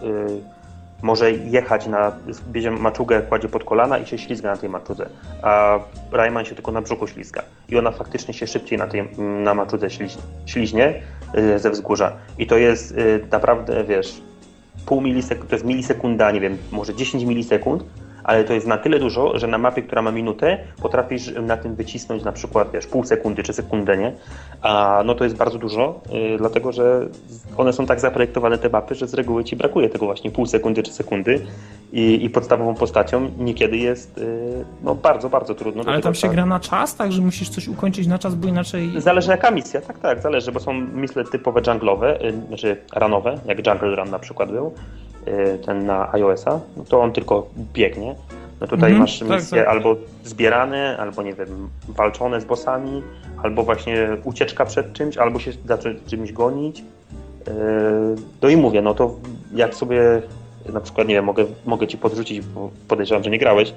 może jechać na, bierze maczugę, kładzie pod kolana i się ślizga na tej maczudze, a Rayman się tylko na brzuchu ślizga. I ona faktycznie się szybciej na, tej, na maczudze śliź, śliźnie y, ze wzgórza. I to jest y, naprawdę, wiesz, pół milisekund, to jest milisekunda, nie wiem, może 10 milisekund, ale to jest na tyle dużo, że na mapie, która ma minutę, potrafisz na tym wycisnąć na przykład, wiesz, pół sekundy czy sekundę, nie? A no to jest bardzo dużo, yy, dlatego że one są tak zaprojektowane, te mapy, że z reguły ci brakuje tego właśnie pół sekundy czy sekundy i, i podstawową postacią niekiedy jest yy, no bardzo, bardzo trudno. Ale tam się gra na czas, tak, że musisz coś ukończyć na czas, bo inaczej... Zależy jaka misja, tak, tak, zależy, bo są misje typowe junglowe, y, znaczy runowe, jak Jungle Run na przykład był, ten na iOS-a, no to on tylko biegnie. No tutaj Mhm, masz tak, misje tak. albo zbierane, albo nie wiem, walczone z bossami, albo właśnie ucieczka przed czymś, albo się zacząć czymś gonić. Y, No i mówię, no to jak sobie na przykład, nie wiem, mogę, mogę ci podrzucić, bo podejrzewam, że nie grałeś,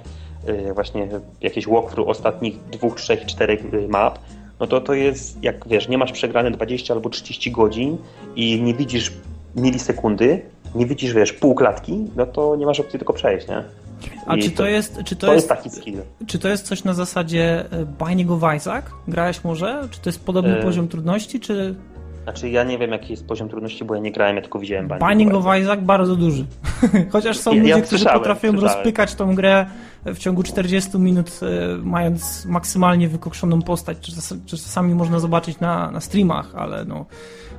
y, właśnie jakieś walkthrough ostatnich dwóch, trzech, czterech y, map, no to to jest, jak wiesz, nie masz przegrane 20 albo 30 godzin i nie widzisz milisekundy, nie widzisz, wiesz, pół klatki, no to nie masz opcji tylko przejść, nie? A I czy to jest... Czy to, to jest, jest taki skill. Czy to jest coś na zasadzie e, Binding of Isaac? Grałeś może? Czy to jest podobny E, poziom trudności, czy... Znaczy ja nie wiem jaki jest poziom trudności, bo ja nie grałem, ja tylko widziałem Binding, Binding of Isaac bardzo duży. Chociaż są Ja- ludzie, ja którzy potrafią słyszałem. rozpykać tą grę w ciągu 40 minut, e, mając maksymalnie wykokszoną postać, czy czasami można zobaczyć na, na streamach, ale no,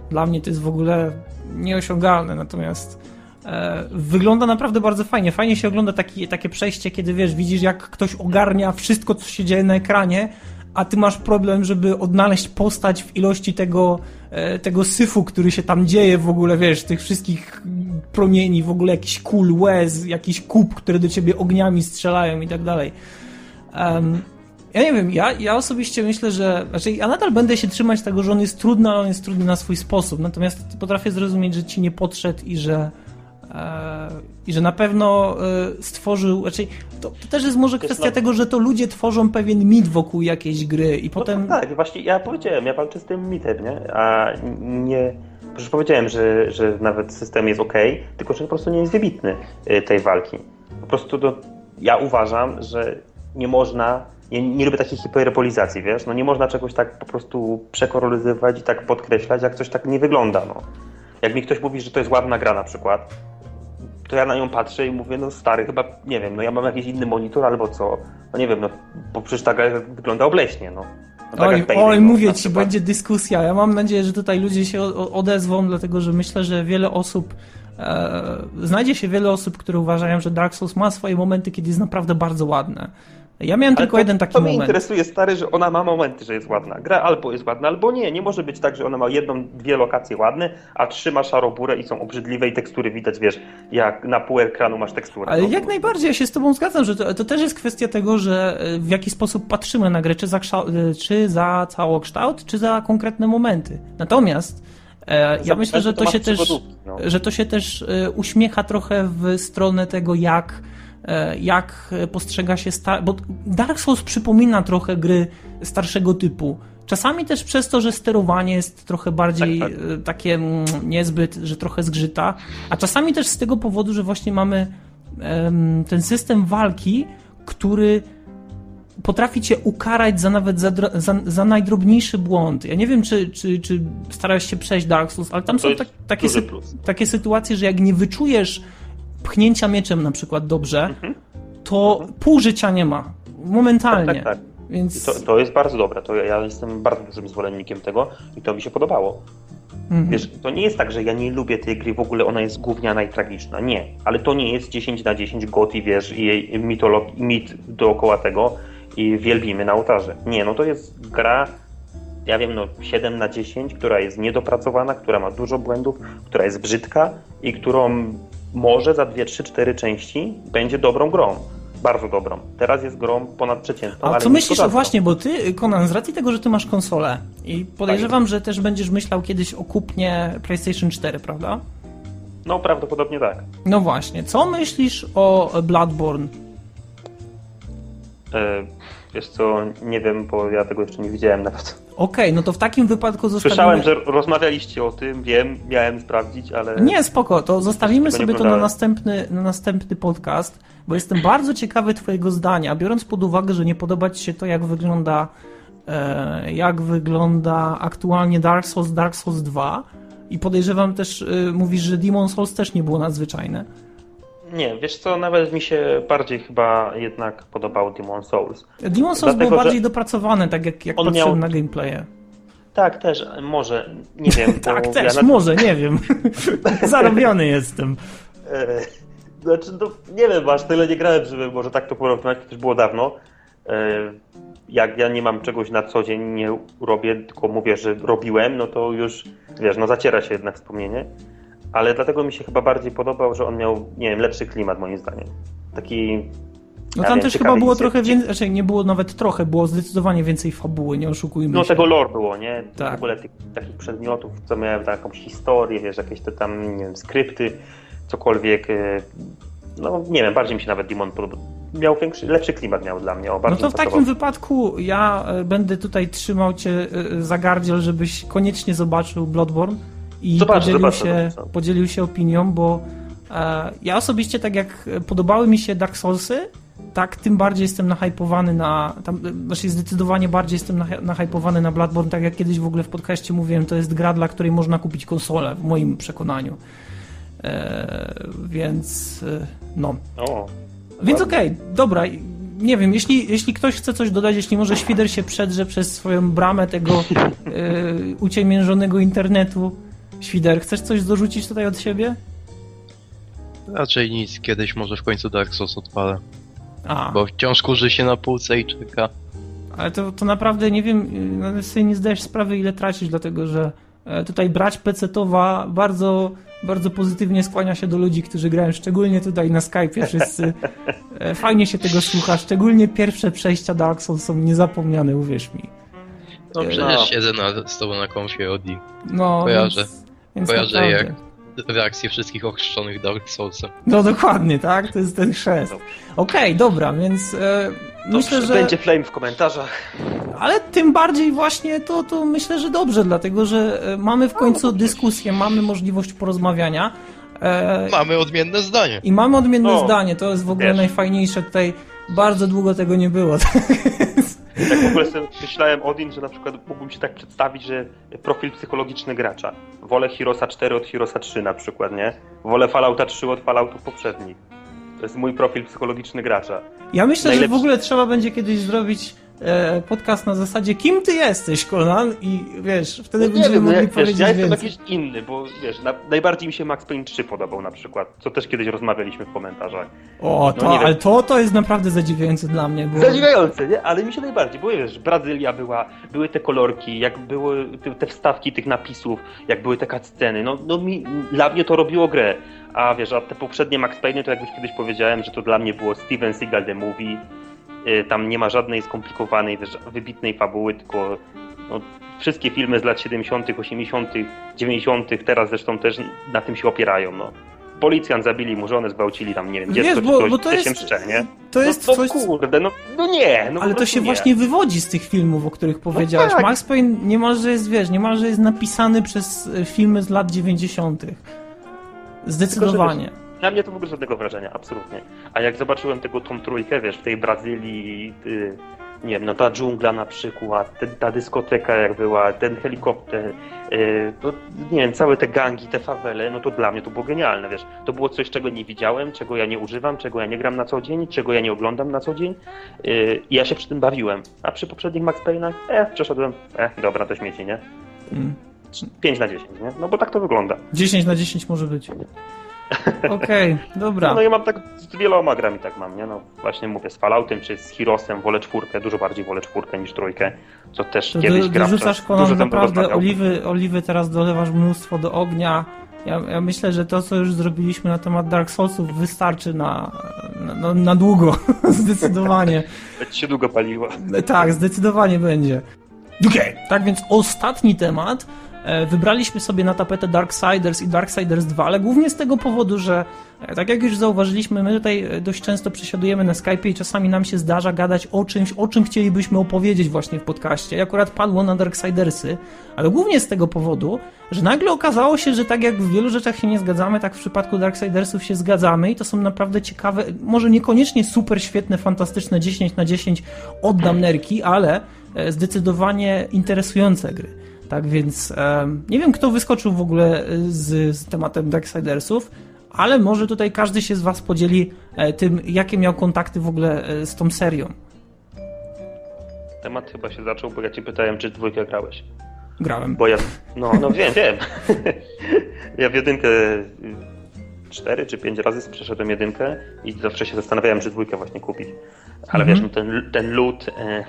dla mnie to jest w ogóle nieosiągalne. Natomiast e, wygląda naprawdę bardzo fajnie. Fajnie się ogląda taki, takie przejście, kiedy wiesz, widzisz jak ktoś ogarnia wszystko, co się dzieje na ekranie, a ty masz problem, żeby odnaleźć postać w ilości tego, e, tego syfu, który się tam dzieje w ogóle, wiesz, tych wszystkich promieni, w ogóle jakiś kul, łez, jakiś kup, które do ciebie ogniami strzelają i tak dalej. Em, ja nie wiem, ja, ja osobiście myślę, że. Znaczy, ja nadal będę się trzymać tego, że on jest trudny, ale on jest trudny na swój sposób. Natomiast potrafię zrozumieć, że ci nie podszedł i że. E, I że na pewno e, stworzył. Znaczy, to, to też jest może kwestia no- tego, że to ludzie tworzą pewien mit wokół jakiejś gry i potem. No, tak, właśnie ja powiedziałem, ja walczę z tym mitem, nie? A nie... Przecież powiedziałem, że, że nawet system jest ok, tylko że po prostu nie jest wybitny y, tej walki. Po prostu to, ja uważam, że nie można, nie, nie lubię takiej hiperbolizacji, wiesz? No nie można czegoś tak po prostu przekoloryzować i tak podkreślać, jak coś tak nie wygląda, no. Jak mi ktoś mówi, że to jest ładna gra na przykład, to ja na nią patrzę i mówię, no stary, chyba, nie wiem, no ja mam jakiś inny monitor albo co, no nie wiem, no, bo przecież ta gra wygląda obleśnie, no. no tak Oj, oj, no, mówię ci, przykład. będzie dyskusja. Ja mam nadzieję, że tutaj ludzie się odezwą, dlatego że myślę, że wiele osób e, znajdzie się wiele osób, które uważają, że Dark Souls ma swoje momenty, kiedy jest naprawdę bardzo ładne. Ja miałem Ale tylko to, jeden taki to mnie moment. interesuje, stary, że ona ma momenty, że jest ładna. Gra albo jest ładna, albo nie. Nie może być tak, że ona ma jedną, dwie lokacje ładne, a trzy ma szaroburę i są obrzydliwe i tekstury widać, wiesz, jak na pół ekranu masz teksturę. Ale No, jak najbardziej, ja się z Tobą zgadzam, że to, to też jest kwestia tego, że e, w jaki sposób patrzymy na grę, czy za, e, czy za całokształt, czy za konkretne momenty. Natomiast e, ja myślę, że to to się też, no. że to się też e, uśmiecha trochę w stronę tego, jak, jak postrzega się, sta- bo Dark Souls przypomina trochę gry starszego typu. Czasami też przez to, że sterowanie jest trochę bardziej Tak, e, takie mm, niezbyt, że trochę zgrzyta, a czasami też z tego powodu, że właśnie mamy ten system walki, który potrafi cię ukarać za nawet za, za, za najdrobniejszy błąd. Ja nie wiem, czy, czy, czy starałeś się przejść Dark Souls, ale tam To są tak, takie, sy- takie sytuacje, że jak nie wyczujesz pchnięcia mieczem na przykład dobrze, to pół życia nie ma. Momentalnie. Tak, tak, tak. Więc... To, to jest bardzo dobre. To ja, jestem bardzo dużym zwolennikiem tego i to mi się podobało. Mhm. Wiesz, to nie jest tak, że ja nie lubię tej gry, w ogóle ona jest gówniana i tragiczna. Nie, ale to nie jest 10 na 10 got i wiesz, i mitolog, mit dookoła tego i wielbimy na ołtarze. Nie, no to jest gra, ja wiem, no 7 na 10, która jest niedopracowana, która ma dużo błędów, która jest brzydka i którą może za 2, 3, 4 części będzie dobrą grą. Bardzo dobrą. Teraz jest grą ponadprzeciętną. A ale co myślisz, kozacką. właśnie, bo ty, Konan, z racji tego, że ty masz konsolę i podejrzewam, że też będziesz myślał kiedyś o kupnie PlayStation 4, prawda? No prawdopodobnie tak. No właśnie, co myślisz o Bloodborne? E, wiesz co, nie wiem, bo ja tego jeszcze nie widziałem nawet. Okej, no to w takim wypadku zostawimy... Słyszałem, że rozmawialiście o tym, wiem, miałem sprawdzić, ale... Nie, spoko, to zostawimy sobie to na następny, na następny podcast, bo jestem bardzo ciekawy twojego zdania, biorąc pod uwagę, że nie podoba ci się to, jak wygląda e, jak wygląda aktualnie Dark Souls, Dark Souls 2 i podejrzewam też, e, mówisz, że Demon Souls też nie było nadzwyczajne. Nie, wiesz co, nawet mi się bardziej chyba jednak podobał Demon Souls. Demon Souls Dlatego, było bardziej że dopracowane, tak jak, jak on patrzyłem miał- na gameplaye. Tak, też, może, nie wiem. Tak, ja też, na- może, nie wiem. Zarobiony jestem. E, Znaczy, no, nie wiem, aż tyle nie grałem, żeby może tak to porównać, to też było dawno. E, Jak ja nie mam czegoś na co dzień, nie robię, tylko mówię, że robiłem, no to już, wiesz, no zaciera się jednak wspomnienie. Ale dlatego mi się chyba bardziej podobał, że on miał, nie wiem, lepszy klimat moim zdaniem. Taki... No ja tam wiem, też ciekawy chyba było trochę więcej, znaczy nie było nawet trochę, było zdecydowanie więcej fabuły, nie oszukujmy No się. tego lore było, nie? Tak. W ogóle tych, takich przedmiotów, co miałem taką historię, wiesz, jakieś te tam, nie wiem, skrypty, cokolwiek. e, No nie wiem, bardziej mi się nawet Demon podobał. Miał większy, lepszy klimat miał dla mnie. O, No to w pasował. takim wypadku ja e, będę tutaj trzymał cię e, za gardziel, żebyś koniecznie zobaczył Bloodborne i Zobaczę, podzielił, zobaczę, się, podzielił się opinią, bo e, ja osobiście tak jak podobały mi się Dark Soulsy, tak tym bardziej jestem nahypowany na, tam, znaczy zdecydowanie bardziej jestem nah- nahypowany na Bloodborne, tak jak kiedyś w ogóle w podcaście mówiłem, to jest gra, dla której można kupić konsolę, w moim przekonaniu. E, więc e, no. O, Więc okej, dobra. Nie wiem, jeśli, jeśli ktoś chce coś dodać, jeśli może Świder się przedrze przez swoją bramę tego yy, uciemiężonego internetu. Świder, chcesz coś dorzucić tutaj od siebie? Raczej nic, kiedyś może w końcu Dark Souls odpalę. A, Bo wciąż kurzy się na półce i czeka. ale to, to naprawdę nie wiem, nawet sobie nie zdajesz sprawy, ile tracisz, dlatego że e, tutaj brać pecetowa bardzo, bardzo pozytywnie skłania się do ludzi, którzy grają, szczególnie tutaj na Skype'ie wszyscy. E, Fajnie się tego słucha, szczególnie pierwsze przejścia Dark Souls są niezapomniane, uwierz mi. No E, przecież no. siedzę na, z tobą na konfie Odi. No, Kojarzę. Więc, więc Kojarzę naprawdę. jak reakcje wszystkich ochrzczonych Dark Soulsem. No dokładnie, tak? To jest ten chrzest. Okej, dobra, więc e, myślę, że... Będzie flame w komentarzach. Ale tym bardziej właśnie to, to myślę, że dobrze, dlatego że e, mamy w końcu dyskusję, mamy możliwość porozmawiania. E, Mamy odmienne zdanie. I mamy odmienne No, zdanie, to jest w ogóle wiesz. najfajniejsze tutaj. Bardzo długo tego nie było. Tak w ogóle sobie myślałem Odin, że na przykład mógłbym się tak przedstawić, że profil psychologiczny gracza. Wolę Heroesa 4 od Heroesa 3 na przykład, nie? Wolę Fallouta 3 od Falloutów poprzednich. To jest mój profil psychologiczny gracza. Ja myślę, że w Najlepszy- ogóle trzeba będzie kiedyś zrobić podcast na zasadzie kim ty jesteś, Conan? I wiesz, wtedy No będziemy wiem, no mogli wiesz, powiedzieć ja jestem więcej. jakiś inny, bo wiesz, na, najbardziej mi się Max Payne 3 podobał na przykład, co też kiedyś rozmawialiśmy w komentarzach. O, to, no wiem. ale to, to jest naprawdę zadziwiające dla mnie. Bo... Zadziwiające, nie? Ale mi się najbardziej, bo wiesz, Brazylia była, były te kolorki, jak były te, wstawki tych napisów, jak były te cutsceny, no, no mi, dla mnie to robiło grę. A wiesz, a te poprzednie Max Payne, to jak już kiedyś powiedziałem, że to dla mnie było Steven Seagal The Movie, tam nie ma żadnej skomplikowanej, wiesz, wybitnej fabuły, tylko no, wszystkie filmy z lat 70., 80., 90., teraz zresztą też na tym się opierają, no. Policjant zabili mu żonę, zgwałcili tam, nie wiem, Wiesz, dziecko bo- czy coś, bo to jest- się mszcze, nie? To jest no, coś, no kurde, no, no nie, no ale to się nie. właśnie wywodzi z tych filmów, o których powiedziałeś. tak. Max Payne niemalże jest, wiesz, niemalże jest napisany przez e, filmy z lat 90. Zdecydowanie. Na mnie to w ogóle żadnego wrażenia, absolutnie. A jak zobaczyłem tego tą trójkę, wiesz, w tej Brazylii, nie wiem, no ta dżungla na przykład, ten, ta dyskoteka jak była, ten helikopter, y, no, nie wiem, całe te gangi, te fawele, no to dla mnie to było genialne, wiesz. To było coś, czego nie widziałem, czego ja nie używam, czego ja nie gram na co dzień, czego ja nie oglądam na co dzień y, i ja się przy tym bawiłem. A przy poprzednich Max Payne'ach, e, przeszedłem, e, dobra, to śmieci, nie? Mm. 5 na 10, nie? No bo tak to wygląda. 10 na 10 może być. Okej, dobra. No, no ja mam tak z wieloma grami tak mam, nie? No właśnie mówię, z Falloutem czy z Heroesem wolę czwórkę, dużo bardziej wolę czwórkę niż trójkę, co też To kiedyś do, gra dorzucasz dużo konon ze mną naprawdę oliwy, oliwy teraz dolewasz mnóstwo do ognia. Ja, ja myślę, że to, co już zrobiliśmy na temat Dark Soulsów wystarczy na, na, na długo. zdecydowanie. Będzie się długo paliło. Tak, zdecydowanie będzie. Okej, tak więc ostatni temat. E, Wybraliśmy sobie na tapetę Darksiders i Darksiders 2, ale głównie z tego powodu, że e, tak jak już zauważyliśmy, my tutaj e, dość często przesiadujemy na Skype i czasami nam się zdarza gadać o czymś, o czym chcielibyśmy opowiedzieć właśnie w podcaście. I akurat padło na Darksidersy, ale głównie z tego powodu, że nagle okazało się, że tak jak w wielu rzeczach się nie zgadzamy, tak w przypadku Darksidersów się zgadzamy i to są naprawdę ciekawe, może niekoniecznie super świetne, fantastyczne 10 na 10 oddam nerki, ale zdecydowanie interesujące gry. Tak więc nie wiem, kto wyskoczył w ogóle e, z, z tematem Darksidersów, ale może tutaj każdy się z Was podzieli e, tym, jakie miał kontakty w ogóle e, z tą serią. Temat chyba się zaczął, bo ja cię pytałem, czy dwójkę grałeś. Grałem. Bo ja, no, no wiem, wiem. ja w jedynkę y, cztery czy pięć razy przeszedłem jedynkę i zawsze się zastanawiałem, czy dwójkę właśnie kupić. Ale Mhm. wiesz, no ten, ten e,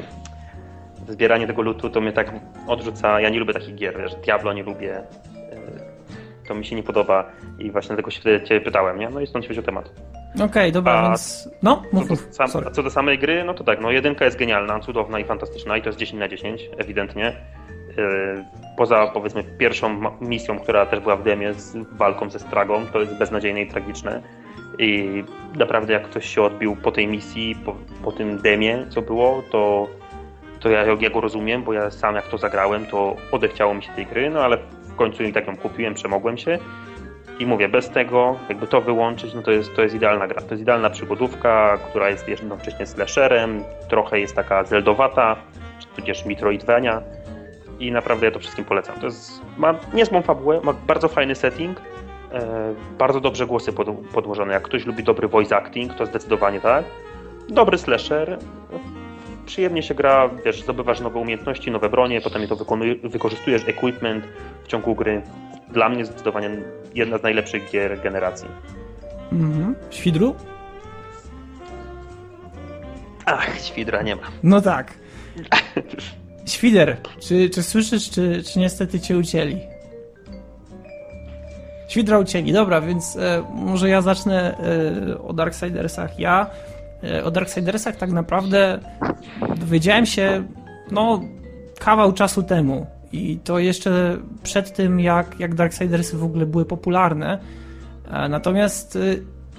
zbieranie tego lootu to mnie tak odrzuca. Ja nie lubię takich gier, wiesz, Diablo nie lubię. E, to mi się nie podoba i właśnie dlatego się wtedy cię pytałem, nie? No i stąd się wziął temat. Okej, dobra, A- więc... No, Co mów, mów. sam, a co do samej gry, no to tak, no jedynka jest genialna, cudowna i fantastyczna i to jest 10 na 10, ewidentnie. Yy, Poza powiedzmy pierwszą misją, która też była w demie z walką ze Stragą, to jest beznadziejne i tragiczne. I naprawdę jak ktoś się odbił po tej misji, po, po tym demie, co było, to, to ja, ja go rozumiem, bo ja sam jak to zagrałem, to odechciało mi się tej gry, no ale w końcu i tak ją kupiłem, przemogłem się. I mówię, bez tego, jakby to wyłączyć, no to jest, to jest idealna gra. To jest idealna przygodówka, która jest jednocześnie slasherem, trochę jest taka zeldowata, czy tudzież Metroidvania i naprawdę ja to wszystkim polecam. To jest, ma niezłą fabułę, ma bardzo fajny setting, e, bardzo dobrze głosy pod, podłożone. Jak ktoś lubi dobry voice acting, to zdecydowanie tak. Dobry slasher, przyjemnie się gra, wiesz, zdobywasz nowe umiejętności, nowe bronie, potem je to wykorzystujesz equipment w ciągu gry. Dla mnie zdecydowanie jedna z najlepszych gier generacji. Mhm. Świdru? Ach, świdra nie ma. No tak. Świder, czy, czy słyszysz, czy, czy niestety cię ucięli? Świdra ucięli, dobra, więc e, może ja zacznę e, o Darksidersach. Ja o Darksidersach tak naprawdę dowiedziałem się, no, kawał czasu temu. I to jeszcze przed tym, jak, jak Darksidersy w ogóle były popularne. E, Natomiast e,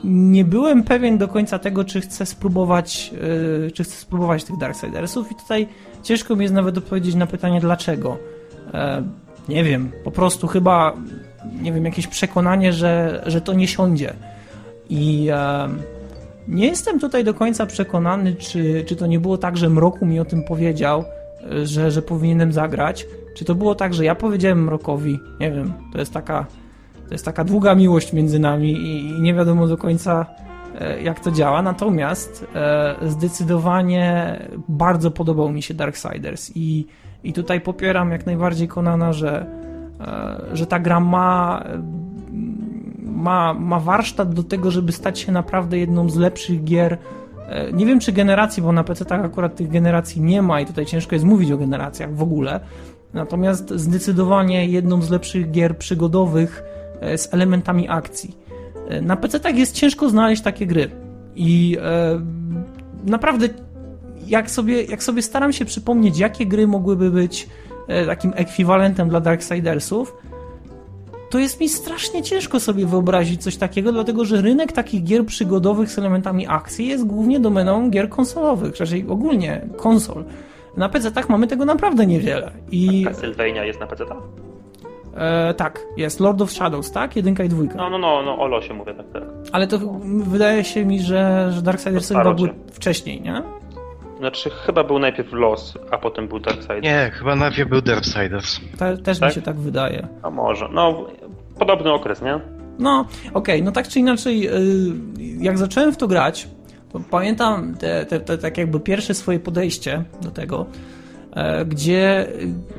nie byłem pewien do końca tego, czy chcę spróbować, e, czy chcę spróbować tych Darksidersów i tutaj ciężko mi jest nawet odpowiedzieć na pytanie dlaczego. E, Nie wiem, po prostu chyba, nie wiem, jakieś przekonanie, że, że to nie siądzie. I e, nie jestem tutaj do końca przekonany, czy, czy to nie było tak, że Mroku mi o tym powiedział, e, że, że powinienem zagrać. Czy to było tak, że ja powiedziałem Mrokowi, nie wiem, to jest taka, to jest taka długa miłość między nami i, i nie wiadomo do końca, e, jak to działa, natomiast e, zdecydowanie bardzo podobał mi się Darksiders i, i tutaj popieram jak najbardziej Konana, że, że ta gra ma, ma, ma warsztat do tego, żeby stać się naprawdę jedną z lepszych gier nie wiem czy generacji, bo na PC tak akurat tych generacji nie ma i tutaj ciężko jest mówić o generacjach w ogóle. Natomiast zdecydowanie jedną z lepszych gier przygodowych z elementami akcji. Na PC tak jest ciężko znaleźć takie gry. I e, naprawdę, jak sobie, jak sobie staram się przypomnieć, jakie gry mogłyby być e, takim ekwiwalentem dla Darksidersów, to jest mi strasznie ciężko sobie wyobrazić coś takiego, dlatego że rynek takich gier przygodowych z elementami akcji jest głównie domeną gier konsolowych, raczej ogólnie konsol. Na PC tak mamy tego naprawdę niewiele. I... Castlevania jest na PC? -ta? E, tak, jest Lord of Shadows, tak? Jedynka i dwójka. No, no, no, no o losie mówię, tak, tak. Ale to wydaje się mi, że, że Darksiders chyba był wcześniej, nie? Znaczy, chyba był najpierw los, a potem był Darksiders. Nie, chyba najpierw był Darksiders. Te, też tak? mi się tak wydaje. A może. No, podobny okres, nie? No, okej, okay, no tak czy inaczej, y, jak zacząłem w to grać, to pamiętam te, te, te, tak jakby pierwsze swoje podejście do tego, E, gdzie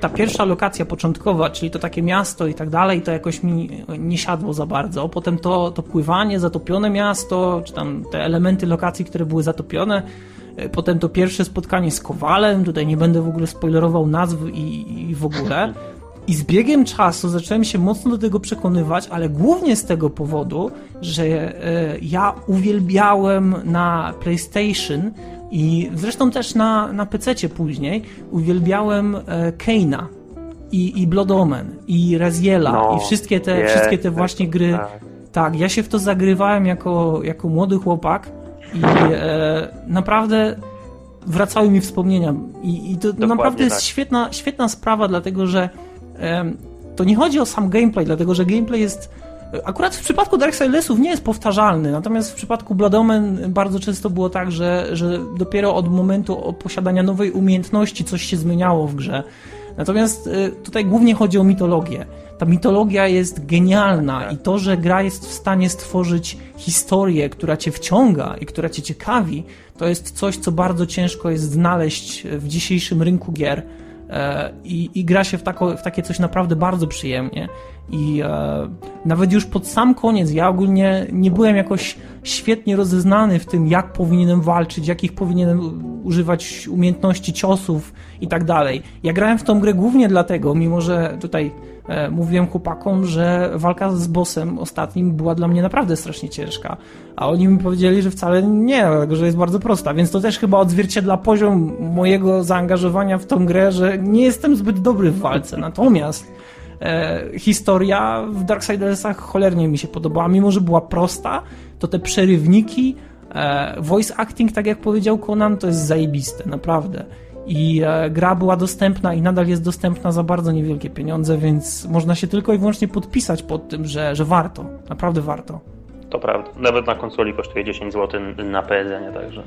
ta pierwsza lokacja początkowa, czyli to takie miasto i tak dalej, to jakoś mi nie siadło za bardzo. Potem to, to pływanie, zatopione miasto, czy tam te elementy lokacji, które były zatopione. E, potem to pierwsze spotkanie z Kowalem, tutaj nie będę w ogóle spoilerował nazw i, i w ogóle. I z biegiem czasu zacząłem się mocno do tego przekonywać, ale głównie z tego powodu, że e, ja uwielbiałem na PlayStation i zresztą też na, na PC później uwielbiałem e, Keina i, i Blood Omen i Raziela no, i wszystkie te, wszystkie te właśnie gry. Tak. tak. ja się w to zagrywałem jako, jako młody chłopak i e, naprawdę wracały mi wspomnienia. I, i to Dokładnie naprawdę jest tak. świetna, świetna sprawa, dlatego że to nie chodzi o sam gameplay, dlatego że gameplay jest Akurat w przypadku Darksidersów nie jest powtarzalny, natomiast w przypadku Blood Omen bardzo często było tak, że, że dopiero od momentu posiadania nowej umiejętności coś się zmieniało w grze. Natomiast y, tutaj głównie chodzi o mitologię. Ta mitologia jest genialna i to, że gra jest w stanie stworzyć historię, która cię wciąga i która cię ciekawi, to jest coś, co bardzo ciężko jest znaleźć w dzisiejszym rynku gier. E, I, i gra się w, tako, w takie coś naprawdę bardzo przyjemnie. I e, nawet już pod sam koniec ja ogólnie nie byłem jakoś świetnie rozeznany w tym, jak powinienem walczyć, jakich powinienem używać umiejętności ciosów i tak dalej. Ja grałem w tą grę głównie dlatego, mimo że tutaj e, mówiłem chłopakom, że walka z bossem ostatnim była dla mnie naprawdę strasznie ciężka. A oni mi powiedzieli, że wcale nie, dlatego że jest bardzo prosta. Więc to też chyba odzwierciedla poziom mojego zaangażowania w tą grę, że nie jestem zbyt dobry w walce. Natomiast e, historia w Darksidersach cholernie mi się podobała. Mimo, że była prosta, to te przerywniki, e, voice acting, tak jak powiedział Conan, to jest zajebiste, naprawdę. I e, gra była dostępna i nadal jest dostępna za bardzo niewielkie pieniądze, więc można się tylko i wyłącznie podpisać pod tym, że, że warto. Naprawdę warto. To prawda. Nawet na konsoli kosztuje 10 zł na PS, nie także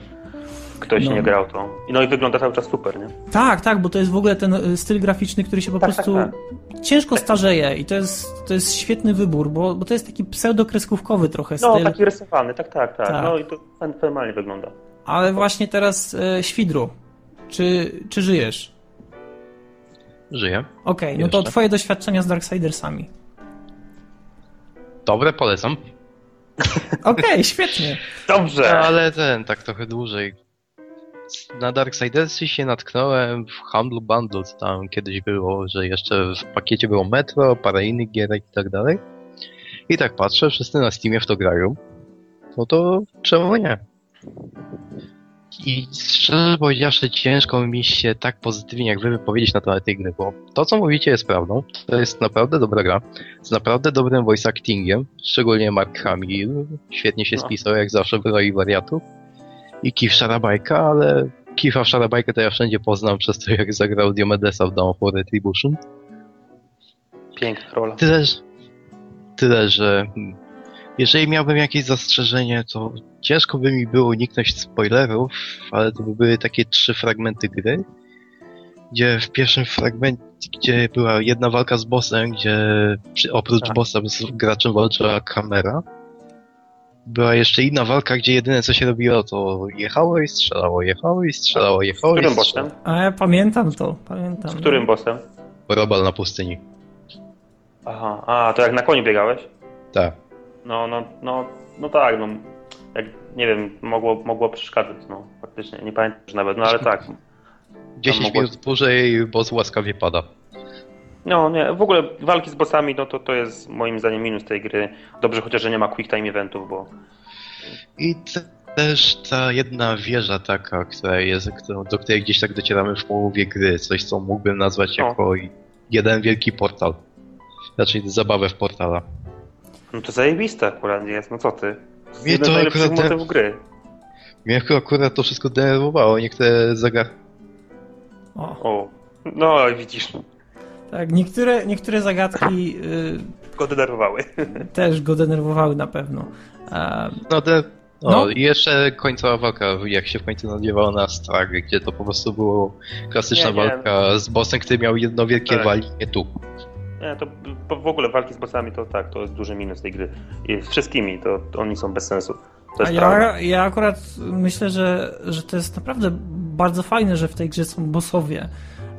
ktoś no. nie grał to. No i wygląda cały czas super, nie? Tak, tak, bo to jest w ogóle ten y, styl graficzny, który się po tak, prostu tak, tak. ciężko starzeje i to jest, to jest świetny wybór, bo, bo to jest taki pseudokreskówkowy trochę no, styl. No, taki rysowany, tak, tak, tak. tak. No i to fenomenalnie wygląda. Ale właśnie teraz e, Świdru, czy, czy żyjesz? Żyję. Okej, okay, no to twoje doświadczenia z Darksidersami. Dobre, polecam. Okej, okay, świetnie. Dobrze. No, ale ten, tak trochę dłużej na Darksidersy się natknąłem w handlu bundles. Tam kiedyś było, że jeszcze w pakiecie było Metro, parę innych gierek i tak dalej. I tak patrzę, wszyscy na Steamie w to grają. No to czemu nie? I szczerze powiedziawszy, ciężko mi się tak pozytywnie jak wy wypowiedzieć na temat tej gry, bo to, co mówicie, jest prawdą. To jest naprawdę dobra gra, z naprawdę dobrym voice actingiem, szczególnie Mark Hamill. Świetnie się no. spisał, jak zawsze była i wariatów i Kif Szarabajka, ale Kifa Szarabajkę to ja wszędzie poznam przez to, jak zagrał Diomedesa w Dawn for Retribution. Piękna rola. Tyle, tyle, że jeżeli miałbym jakieś zastrzeżenie, to ciężko by mi było uniknąć spoilerów, ale to by były takie trzy fragmenty gry, gdzie w pierwszym fragmencie, gdzie była jedna walka z bossem, gdzie oprócz tak. bossa z graczem walczyła kamera, była jeszcze inna walka, gdzie jedyne co się robiło to jechało i strzelało, jechało i strzelało, jechało Z którym i strzelało. bossem? A ja pamiętam to, pamiętam. Z którym bossem? Robal na pustyni. Aha, a to jak na koniu biegałeś? Tak. No, no, no, no tak, no. Jak, nie wiem, mogło, mogło przeszkadzać, no, faktycznie, nie pamiętam już nawet, no ale tak. 10 mogło- minut dłużej boss łaskawie pada. No, nie, w ogóle walki z bossami, no to to jest moim zdaniem minus tej gry. Dobrze chociaż, że nie ma quick time eventów, bo I te, też ta jedna wieża taka, która jest, do której gdzieś tak docieramy w połowie gry, coś co mógłbym nazwać O. jako jeden wielki portal. Raczej zabawę w portala. no to zajebiste akurat jest, no co ty? Mnie z to akurat- motywów gry. Mnie akurat to wszystko denerwowało, niektóre zaga... O, O, no widzisz, tak, niektóre, niektóre zagadki y, go denerwowały. też go denerwowały na pewno. E, No, te... no, No. i jeszcze końcowa walka, jak się w końcu nadziewało na Strag, gdzie to po prostu było klasyczna Nie, nie. walka z bossem, który miał jedno wielkie Tak. tu. Nie, to w ogóle walki z bossami to tak, to jest duży minus tej gry. I z wszystkimi, to, to oni są bez sensu. To A ja, ja akurat myślę, że, że to jest naprawdę bardzo fajne, że w tej grze są bossowie.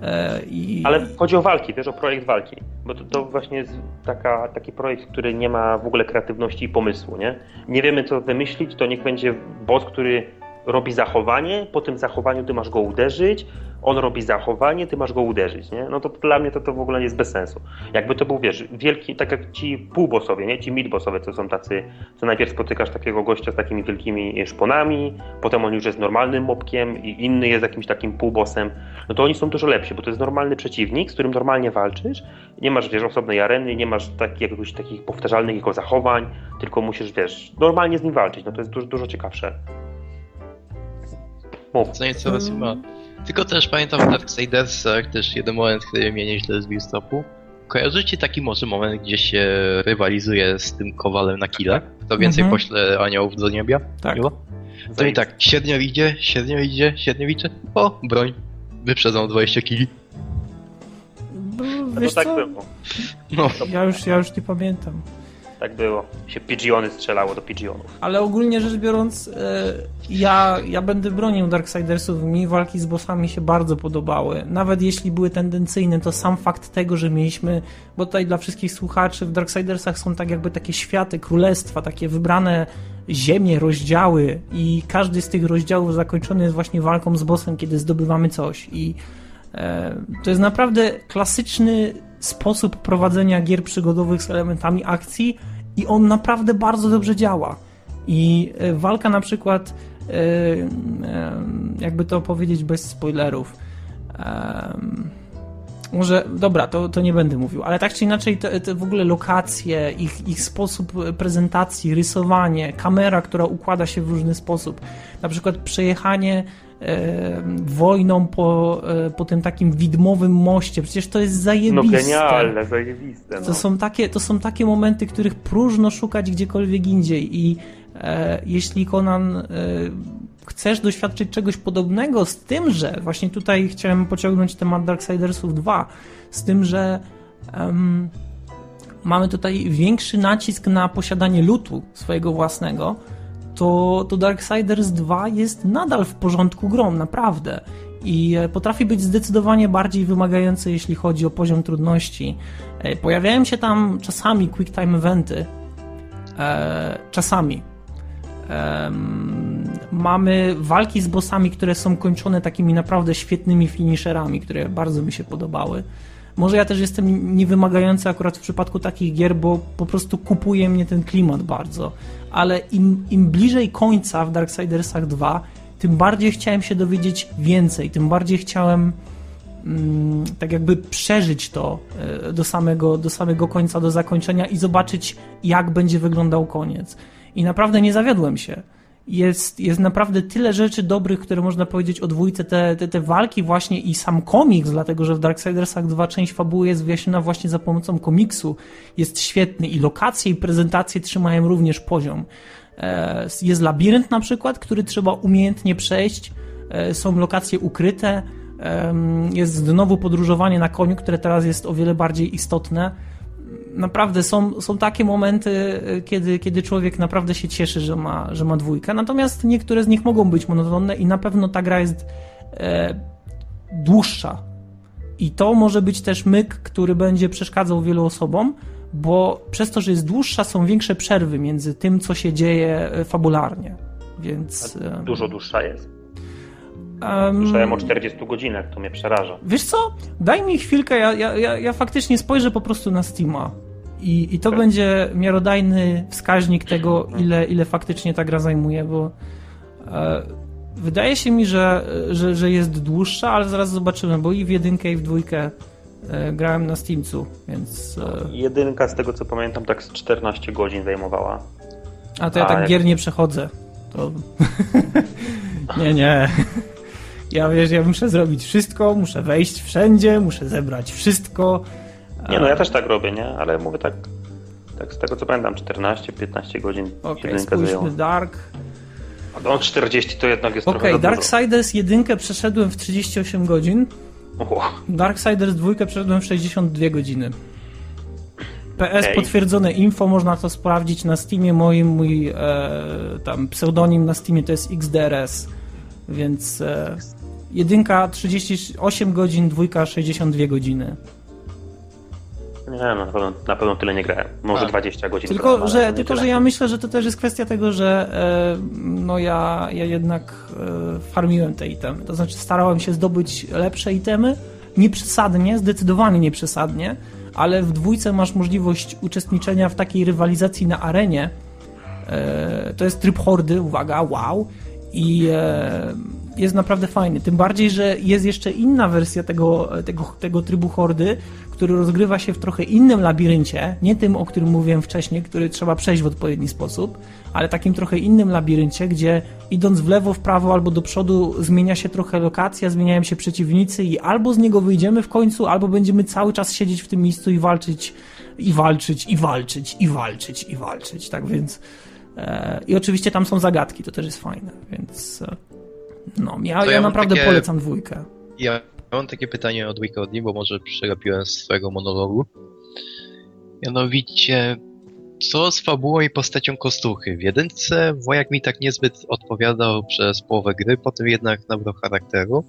E, i, Ale chodzi o walki, wiesz, o projekt walki. Bo to, to właśnie jest taka, taki projekt, który nie ma w ogóle kreatywności i pomysłu, nie? Nie wiemy, co wymyślić, to niech będzie boss, który robi zachowanie, po tym zachowaniu ty masz go uderzyć, on robi zachowanie, ty masz go uderzyć, nie? No to dla mnie to, to w ogóle jest bez sensu. Jakby to był, wiesz, wielki, tak jak ci półbossowie, nie? Ci midbossowie, co są tacy, co najpierw spotykasz takiego gościa z takimi wielkimi szponami, potem on już jest normalnym mobkiem i inny jest jakimś takim półbossem, no to oni są dużo lepsi, bo to jest normalny przeciwnik, z którym normalnie walczysz, nie masz, wiesz, osobnej areny, nie masz tak, jakiegoś takich powtarzalnych jego zachowań, tylko musisz, wiesz, normalnie z nim walczyć, no to jest dużo, dużo ciekawsze. Mów. Co nieco raz Mm. ma. Tylko też pamiętam w Darksidersach też jeden moment, który mnie nieźle zbił z topu. Kojarzycie taki może moment, gdzie się rywalizuje z tym kowalem na kile? Kto więcej Mhm. pośle aniołów do niebia? Tak. Miło? To i tak, średnio idzie, średnio idzie, średnio idzie. O, broń. Wyprzedzą 20 kili. b- No wiesz tak co? było. No, Ja już, ja już nie pamiętam. Tak było. Się pigeony strzelało do pigeonów. Ale ogólnie rzecz biorąc, e, ja, ja będę bronił Darksidersów. Mi walki z bossami się bardzo podobały. Nawet jeśli były tendencyjne, to sam fakt tego, że mieliśmy, bo tutaj dla wszystkich słuchaczy w Darksidersach są tak jakby takie światy, królestwa, takie wybrane ziemie, rozdziały i każdy z tych rozdziałów zakończony jest właśnie walką z bossem, kiedy zdobywamy coś. I e, to jest naprawdę klasyczny sposób prowadzenia gier przygodowych z elementami akcji i on naprawdę bardzo dobrze działa. I e, walka na przykład, e, e, jakby to powiedzieć bez spoilerów, może, dobra, to, to nie będę mówił, ale tak czy inaczej, te, te w ogóle lokacje, ich, ich sposób prezentacji, rysowanie, kamera, która układa się w różny sposób, na przykład przejechanie wojną po, e, po tym takim widmowym moście, przecież to jest No zajebiste. genialne, zajebiste. No. To są, takie, to są takie momenty, których próżno szukać gdziekolwiek indziej i e, jeśli Conan e, chcesz doświadczyć czegoś podobnego z tym, że właśnie tutaj chciałem pociągnąć temat Darksidersów 2, z tym, że em, mamy tutaj większy nacisk na posiadanie lutu swojego własnego, to, to Darksiders 2 jest nadal w porządku grą, naprawdę. I e, potrafi być zdecydowanie bardziej wymagający, jeśli chodzi o poziom trudności. E, Pojawiają się tam czasami quick time eventy. E, czasami. Em, mamy walki z bossami, które są kończone takimi naprawdę świetnymi finisherami, które bardzo mi się podobały. Może ja też jestem niewymagający akurat w przypadku takich gier, bo po prostu kupuje mnie ten klimat bardzo. Ale im, im bliżej końca w Darksidersach 2, tym bardziej chciałem się dowiedzieć więcej, tym bardziej chciałem mm, tak jakby przeżyć to e, do samego, do samego końca, do zakończenia i zobaczyć, jak będzie wyglądał koniec. I naprawdę nie zawiodłem się. Jest, jest naprawdę tyle rzeczy dobrych, które można powiedzieć o dwójce. Te, te, te walki właśnie i sam komiks, dlatego że w Darksidersach 2 część fabuły jest wyjaśniona właśnie za pomocą komiksu, jest świetny i lokacje i prezentacje trzymają również poziom. E, Jest labirynt na przykład, który trzeba umiejętnie przejść. E, Są lokacje ukryte. Em, Jest znowu podróżowanie na koniu, które teraz jest o wiele bardziej istotne naprawdę są, są takie momenty, kiedy, kiedy człowiek naprawdę się cieszy, że ma, że ma dwójkę. Natomiast niektóre z nich mogą być monotonne i na pewno ta gra jest e, dłuższa. I to może być też myk, który będzie przeszkadzał wielu osobom, bo przez to, że jest dłuższa, są większe przerwy między tym, co się dzieje e, fabularnie. Więc. Dużo dłuższa jest. Um, Słyszałem o 40 godzinach, to mnie przeraża. Wiesz co? Daj mi chwilkę, ja, ja, ja, ja faktycznie spojrzę po prostu na Steama. I, i to tak. będzie miarodajny wskaźnik tego, mhm. ile, ile faktycznie ta gra zajmuje, bo e, wydaje się mi, że, że, że jest dłuższa, ale zaraz zobaczymy, bo i w jedynkę, i w dwójkę e, grałem na Steamcu, więc... E... Jedynka, z tego co pamiętam, tak z 14 godzin zajmowała. A to ja A tak jak... gier nie przechodzę. To... nie, nie. Ja wiesz, ja muszę zrobić wszystko, muszę wejść wszędzie, muszę zebrać wszystko. Nie, no ja też tak robię, nie? Ale mówię tak, tak z tego co pamiętam, 14-15 godzin okay, spójrzmy Dark. A do 40 to jednak jest okay, trochę Okej, Darksiders jedynkę przeszedłem w 38 godzin. Oh. Darksiders dwójkę przeszedłem w 62 godziny. PS okay. potwierdzone info, można to sprawdzić na Steamie moim, mój e, tam pseudonim na Steamie to jest XDRS, więc e, jedynka 38 godzin, dwójka 62 godziny. Nie, no, na pewno, na pewno tyle nie grałem. Może A. 20 godzin. Tylko, grałem, że, tylko że ja myślę, że to też jest kwestia tego, że e, no ja, ja jednak e, farmiłem te itemy. To znaczy starałem się zdobyć lepsze itemy, nie przesadnie, zdecydowanie nie przesadnie, ale w dwójce masz możliwość uczestniczenia w takiej rywalizacji na arenie. E, to jest tryb hordy, uwaga, wow. I e, jest naprawdę fajny. Tym bardziej, że jest jeszcze inna wersja tego, tego, tego trybu hordy, który rozgrywa się w trochę innym labiryncie, nie tym, o którym mówiłem wcześniej, który trzeba przejść w odpowiedni sposób, ale takim trochę innym labiryncie, gdzie idąc w lewo, w prawo albo do przodu zmienia się trochę lokacja, zmieniają się przeciwnicy i albo z niego wyjdziemy w końcu, albo będziemy cały czas siedzieć w tym miejscu i walczyć, i walczyć, i walczyć, i walczyć, i walczyć. Tak więc. E, I oczywiście tam są zagadki, to też jest fajne, więc. No, ja, ja, ja naprawdę takie... polecam dwójkę. Ja mam takie pytanie od Wikodi, bo może przegapiłem swojego monologu. Mianowicie, co z fabułą i postacią Kostuchy? W jedynce Wojak mi tak niezbyt odpowiadał przez połowę gry, potem jednak nabrał charakteru.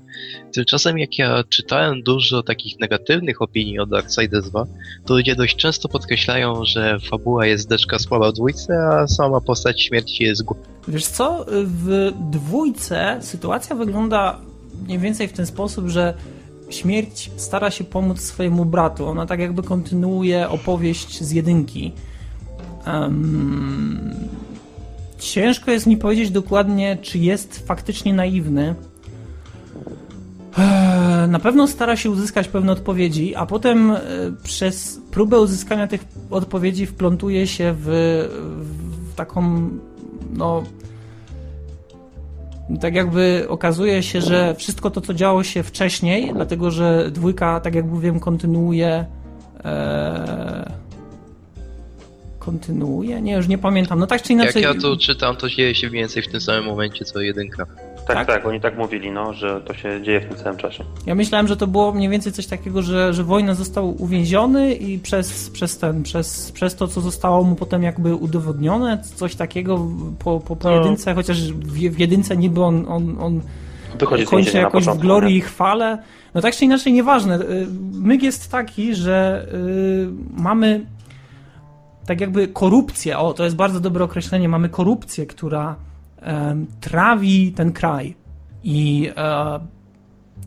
Tymczasem jak ja czytałem dużo takich negatywnych opinii o Darksiders 2, to ludzie dość często podkreślają, że fabuła jest deczka słaba w dwójce, a sama postać śmierci jest głupia. Wiesz co, w dwójce sytuacja wygląda mniej więcej w ten sposób, że śmierć stara się pomóc swojemu bratu. Ona tak jakby kontynuuje opowieść z jedynki. Um, ciężko jest mi powiedzieć dokładnie, czy jest faktycznie naiwny. Eee, na pewno stara się uzyskać pewne odpowiedzi, a potem e, przez próbę uzyskania tych odpowiedzi wplątuje się w, w taką no tak jakby okazuje się, że wszystko to, co działo się wcześniej, dlatego że dwójka, tak jak mówiłem, kontynuuje. E, kontynuuje? Nie, już nie pamiętam. No tak czy inaczej. Jak ja to czytam, to dzieje się mniej więcej w tym samym momencie co jedynka. Tak, tak, tak, oni tak mówili, no, że to się dzieje w tym samym czasie. Ja myślałem, że to było mniej więcej coś takiego, że, że wojna został uwięziony i przez, przez ten, przez, przez to, co zostało mu potem jakby udowodnione, coś takiego po, po pojedynce, no. chociaż w, w jedynce niby on, on, on Wychodzi kończy jakoś w glorii i chwale. No tak czy inaczej, nieważne. Y, myk jest taki, że yy, mamy tak jakby korupcję, o to jest bardzo dobre określenie, mamy korupcję, która trawi ten kraj. I e,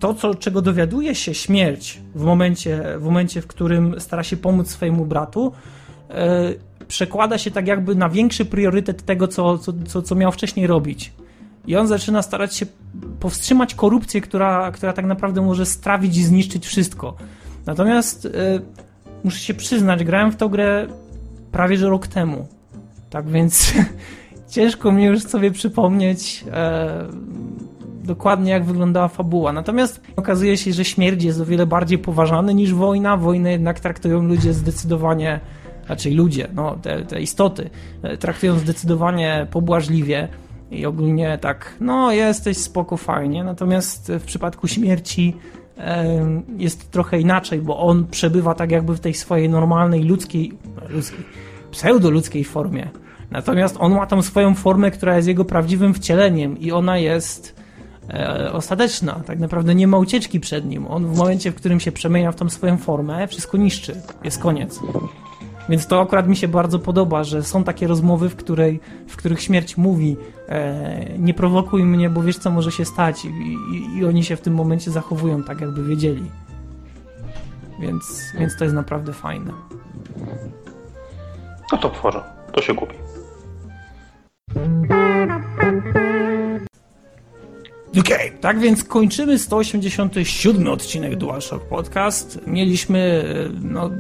to, co, czego dowiaduje się śmierć w momencie, w momencie, w którym stara się pomóc swojemu bratu, e, przekłada się tak jakby na większy priorytet tego, co, co, co miał wcześniej robić. I on zaczyna starać się powstrzymać korupcję, która, która tak naprawdę może strawić i zniszczyć wszystko. Natomiast e, muszę się przyznać, grałem w tę grę prawie że rok temu. Tak więc ciężko mi już sobie przypomnieć e, dokładnie jak wyglądała fabuła. Natomiast okazuje się, że śmierć jest o wiele bardziej poważany niż wojna. Wojnę jednak traktują ludzie zdecydowanie, raczej ludzie, no, te, te istoty, e, traktują zdecydowanie pobłażliwie i ogólnie tak, no jesteś spoko, fajnie. Natomiast w przypadku śmierci jest trochę inaczej, bo on przebywa tak jakby w tej swojej normalnej ludzkiej, ludzkiej pseudoludzkiej formie. Natomiast on ma tą swoją formę, która jest jego prawdziwym wcieleniem i ona jest e, ostateczna. Tak naprawdę nie ma ucieczki przed nim. On w momencie, w którym się przemienia w tą swoją formę, wszystko niszczy. Jest koniec. Więc to akurat mi się bardzo podoba, że są takie rozmowy, w, której, w których śmierć mówi e, nie prowokuj mnie, bo wiesz co może się stać I, i, i oni się w tym momencie zachowują tak, jakby wiedzieli. Więc, więc to jest naprawdę fajne. No to w porządku, to się kupi. Okej, okay, tak więc kończymy 187 odcinek DualShock Podcast. Mieliśmy, no,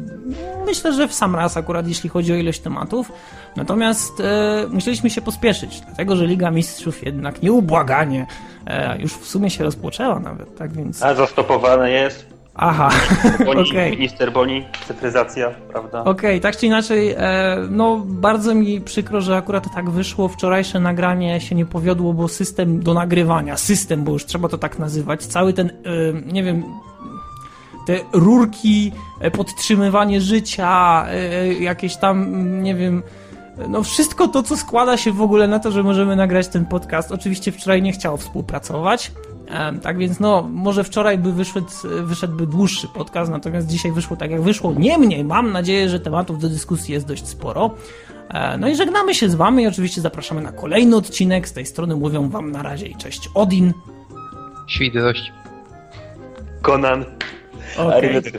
myślę, że w sam raz akurat, jeśli chodzi o ilość tematów. Natomiast e, musieliśmy się pospieszyć, dlatego że Liga Mistrzów jednak nieubłaganie e, już w sumie się rozpoczęła nawet, tak więc... A zastopowane jest. Aha, okej. Okay. Minister Boni, cyfryzacja, prawda? Okej, okay, tak czy inaczej, e, no bardzo mi przykro, że akurat tak wyszło. Wczorajsze nagranie się nie powiodło, bo system do nagrywania, system, bo już trzeba to tak nazywać, cały ten, e, nie wiem, te rurki, e, podtrzymywanie życia, jakieś tam, nie wiem, no wszystko to, co składa się w ogóle na to, że możemy nagrać ten podcast. Oczywiście wczoraj nie chciało współpracować, tak więc no, może wczoraj by wyszedł, wyszedłby dłuższy podcast, natomiast dzisiaj wyszło tak jak wyszło. Niemniej mam nadzieję, że tematów do dyskusji jest dość sporo. E, no i żegnamy się z wami i oczywiście zapraszamy na kolejny odcinek. Z tej strony mówią wam na razie i cześć Odin. Świdrość. Konan. Okay.